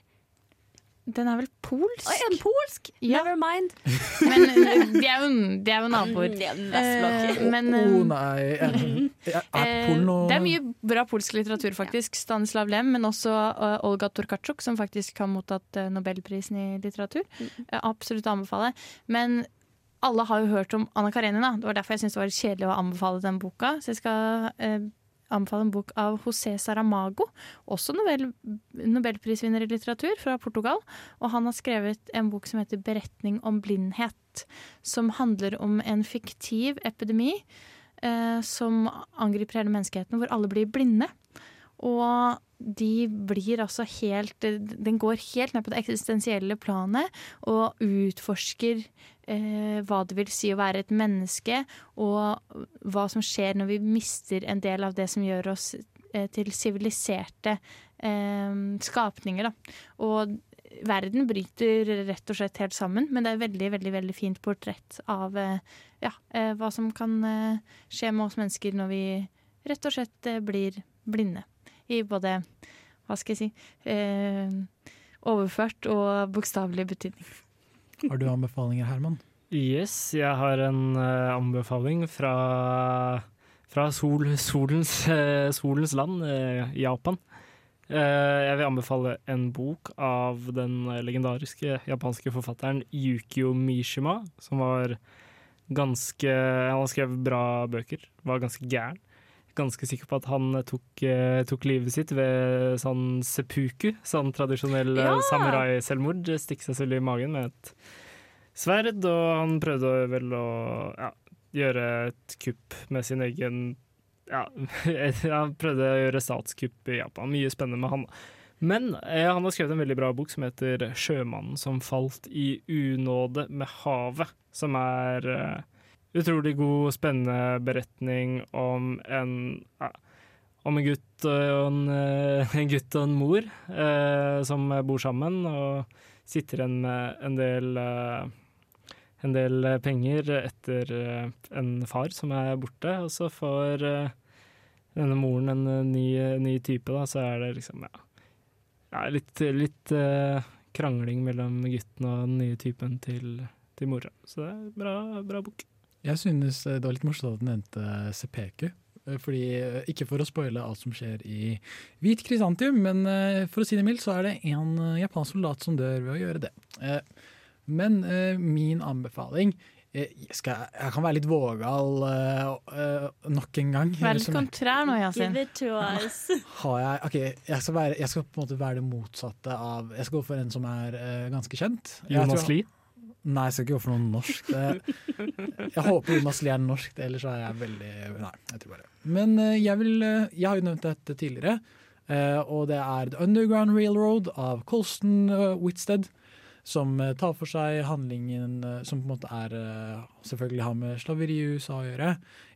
Den er vel polsk? Oi, en polsk? Ja. Never mind. Men de er jo, de er jo naboer. Er. Eh, men, Å eh, nei, er, er Eh, Det er mye bra polsk litteratur, faktisk. Stanislav Lem, men også uh, Olga Torkatsjuk, som faktisk har mottatt uh, Nobelprisen i litteratur. Jeg absolutt anbefale. Men alle har jo hørt om Anna Karenina. Det var derfor jeg syntes det var kjedelig å anbefale den boka. Så jeg skal anbefale en bok av José Saramago, også Nobel, nobelprisvinner i litteratur fra Portugal. Og han har skrevet en bok som heter 'Beretning om blindhet', som handler om en fiktiv epidemi eh, som angriper hele menneskeheten, hvor alle blir blinde. Og de blir altså helt Den går helt ned på det eksistensielle planet og utforsker eh, hva det vil si å være et menneske, og hva som skjer når vi mister en del av det som gjør oss eh, til siviliserte eh, skapninger. Da. Og verden bryter rett og slett helt sammen, men det er et veldig, veldig, veldig fint portrett av eh, ja, eh, hva som kan eh, skje med oss mennesker når vi rett og slett blir blinde. I både, hva skal jeg si, eh, overført og bokstavelig betydning. Har du anbefalinger, Herman? Yes, jeg har en uh, anbefaling fra, fra sol, solens, uh, solens land, uh, Japan. Jeg vil anbefale en bok av den legendariske japanske forfatteren Yukio Mishima, som var ganske Han har skrevet bra bøker, var ganske gæren. Ganske sikker på at han tok, eh, tok livet sitt ved sånn seppuku, sånn tradisjonell eh, Ja! samurai-selvmord. Stikke seg selv i magen med et sverd, og han prøvde vel å ja, gjøre et kupp med sin egen ja, Han prøvde å gjøre statskupp i Japan. Mye spennende med han. Men eh, han har skrevet en veldig bra bok som heter 'Sjømannen som falt i unåde med havet', som er eh, utrolig god, spennende beretning om en om en gutt og en, eh, en gutt og en mor eh, som bor sammen og sitter igjen med en del eh, en del penger etter eh, en far som er borte, og så får eh, denne moren en eh, ny, ny type, da, så er det liksom ja, ja litt, litt krangling mellom gutten og den nye typen til, til mora. Så det er bra, bra bok. Jeg synes eh, det var litt morsomt at du nevnte Sepeku. eh, Fordi, eh, ikke for å spoile alt som skjer i Hvit Krisantium, men eh, for å si det mildt, så er det en eh, japansk soldat som dør ved å gjøre det. Eh, Men eh, min anbefaling eh, jeg, skal, jeg kan være litt vågal eh, eh, nok en gang. Vær litt kontrær nå, Yasin. Give it to us. har jeg, ok, jeg skal, være, jeg skal på en måte være det motsatte av Jeg skal gå for en som er eh, ganske kjent. Jonas Lie? Nei, jeg skal ikke gå for noe norsk. Det, jeg håper Jonas Lie er norsk, ellers er jeg veldig Nei, jeg tror bare Men eh, jeg vil eh, Jeg har jo nevnt dette tidligere, eh, og det er The Underground Railroad av Colston Whitstead. Som tar for seg handlingen som på en måte er selvfølgelig har med slaveri i USA å gjøre.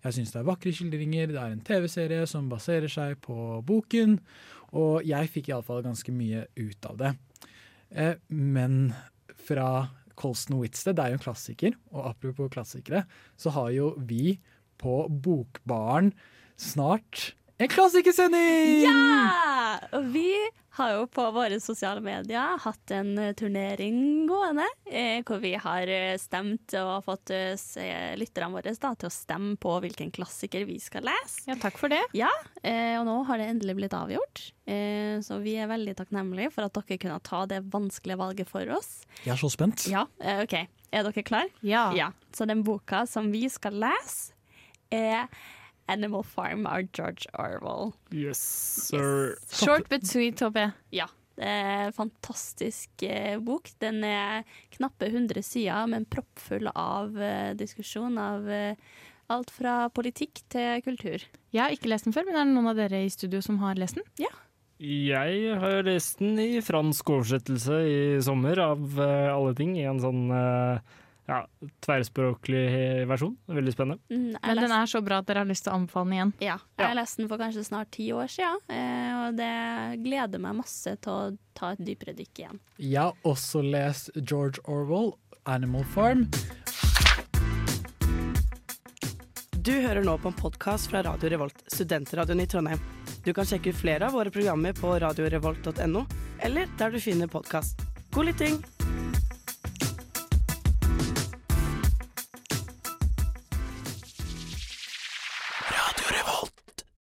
Jeg syns det er vakre skildringer. Det er en TV-serie som baserer seg på boken, og jeg fikk iallfall ganske mye ut av det. Men fra Colston Whitstead, er jo en klassiker, og apropos klassikere, så har jo vi på Bokbaren snart en klassikersending! Ja! Og vi har jo på våre sosiale medier hatt en eh, turnering gående, eh, hvor vi har eh, stemt og fått eh, lytterne våre da, til å stemme på hvilken klassiker vi skal lese. Ja, takk for det. Ja, eh, og nå har det endelig blitt avgjort. Eh, så vi er veldig takknemlige for at dere kunne ta det vanskelige valget for oss. Jeg er så spent. Ja, OK. Er dere klar? Ja. Så den boka som vi skal lese, er Animal Farm av George Orwell. Yes, sir. Short but sweet, håper jeg. Ja. Det er en fantastisk eh, bok. Den er knappe 100 sider, men proppfull av eh, diskusjon av eh, alt fra politikk til kultur. Jeg har ikke lest den før, men er det noen av dere i studio som har lest den? Ja. Jeg har lest den i fransk oversettelse i sommer, av eh, alle ting. I en sånn eh, ja, tverrspråklig versjon. Veldig spennende. Mm, Men den er så bra at dere har lyst til å anbefale den igjen? Ja, jeg leste den for kanskje snart ti år siden, eh, og det gleder meg masse til å ta et dypere dykk igjen. Jeg har også lest George Orwell, 'Animal Farm'. Du hører nå på en podkast fra Radio Revolt, studentradioen i Trondheim. Du kan sjekke ut flere av våre programmer på radiorevolt.no, eller der du finner podkast. God lytting!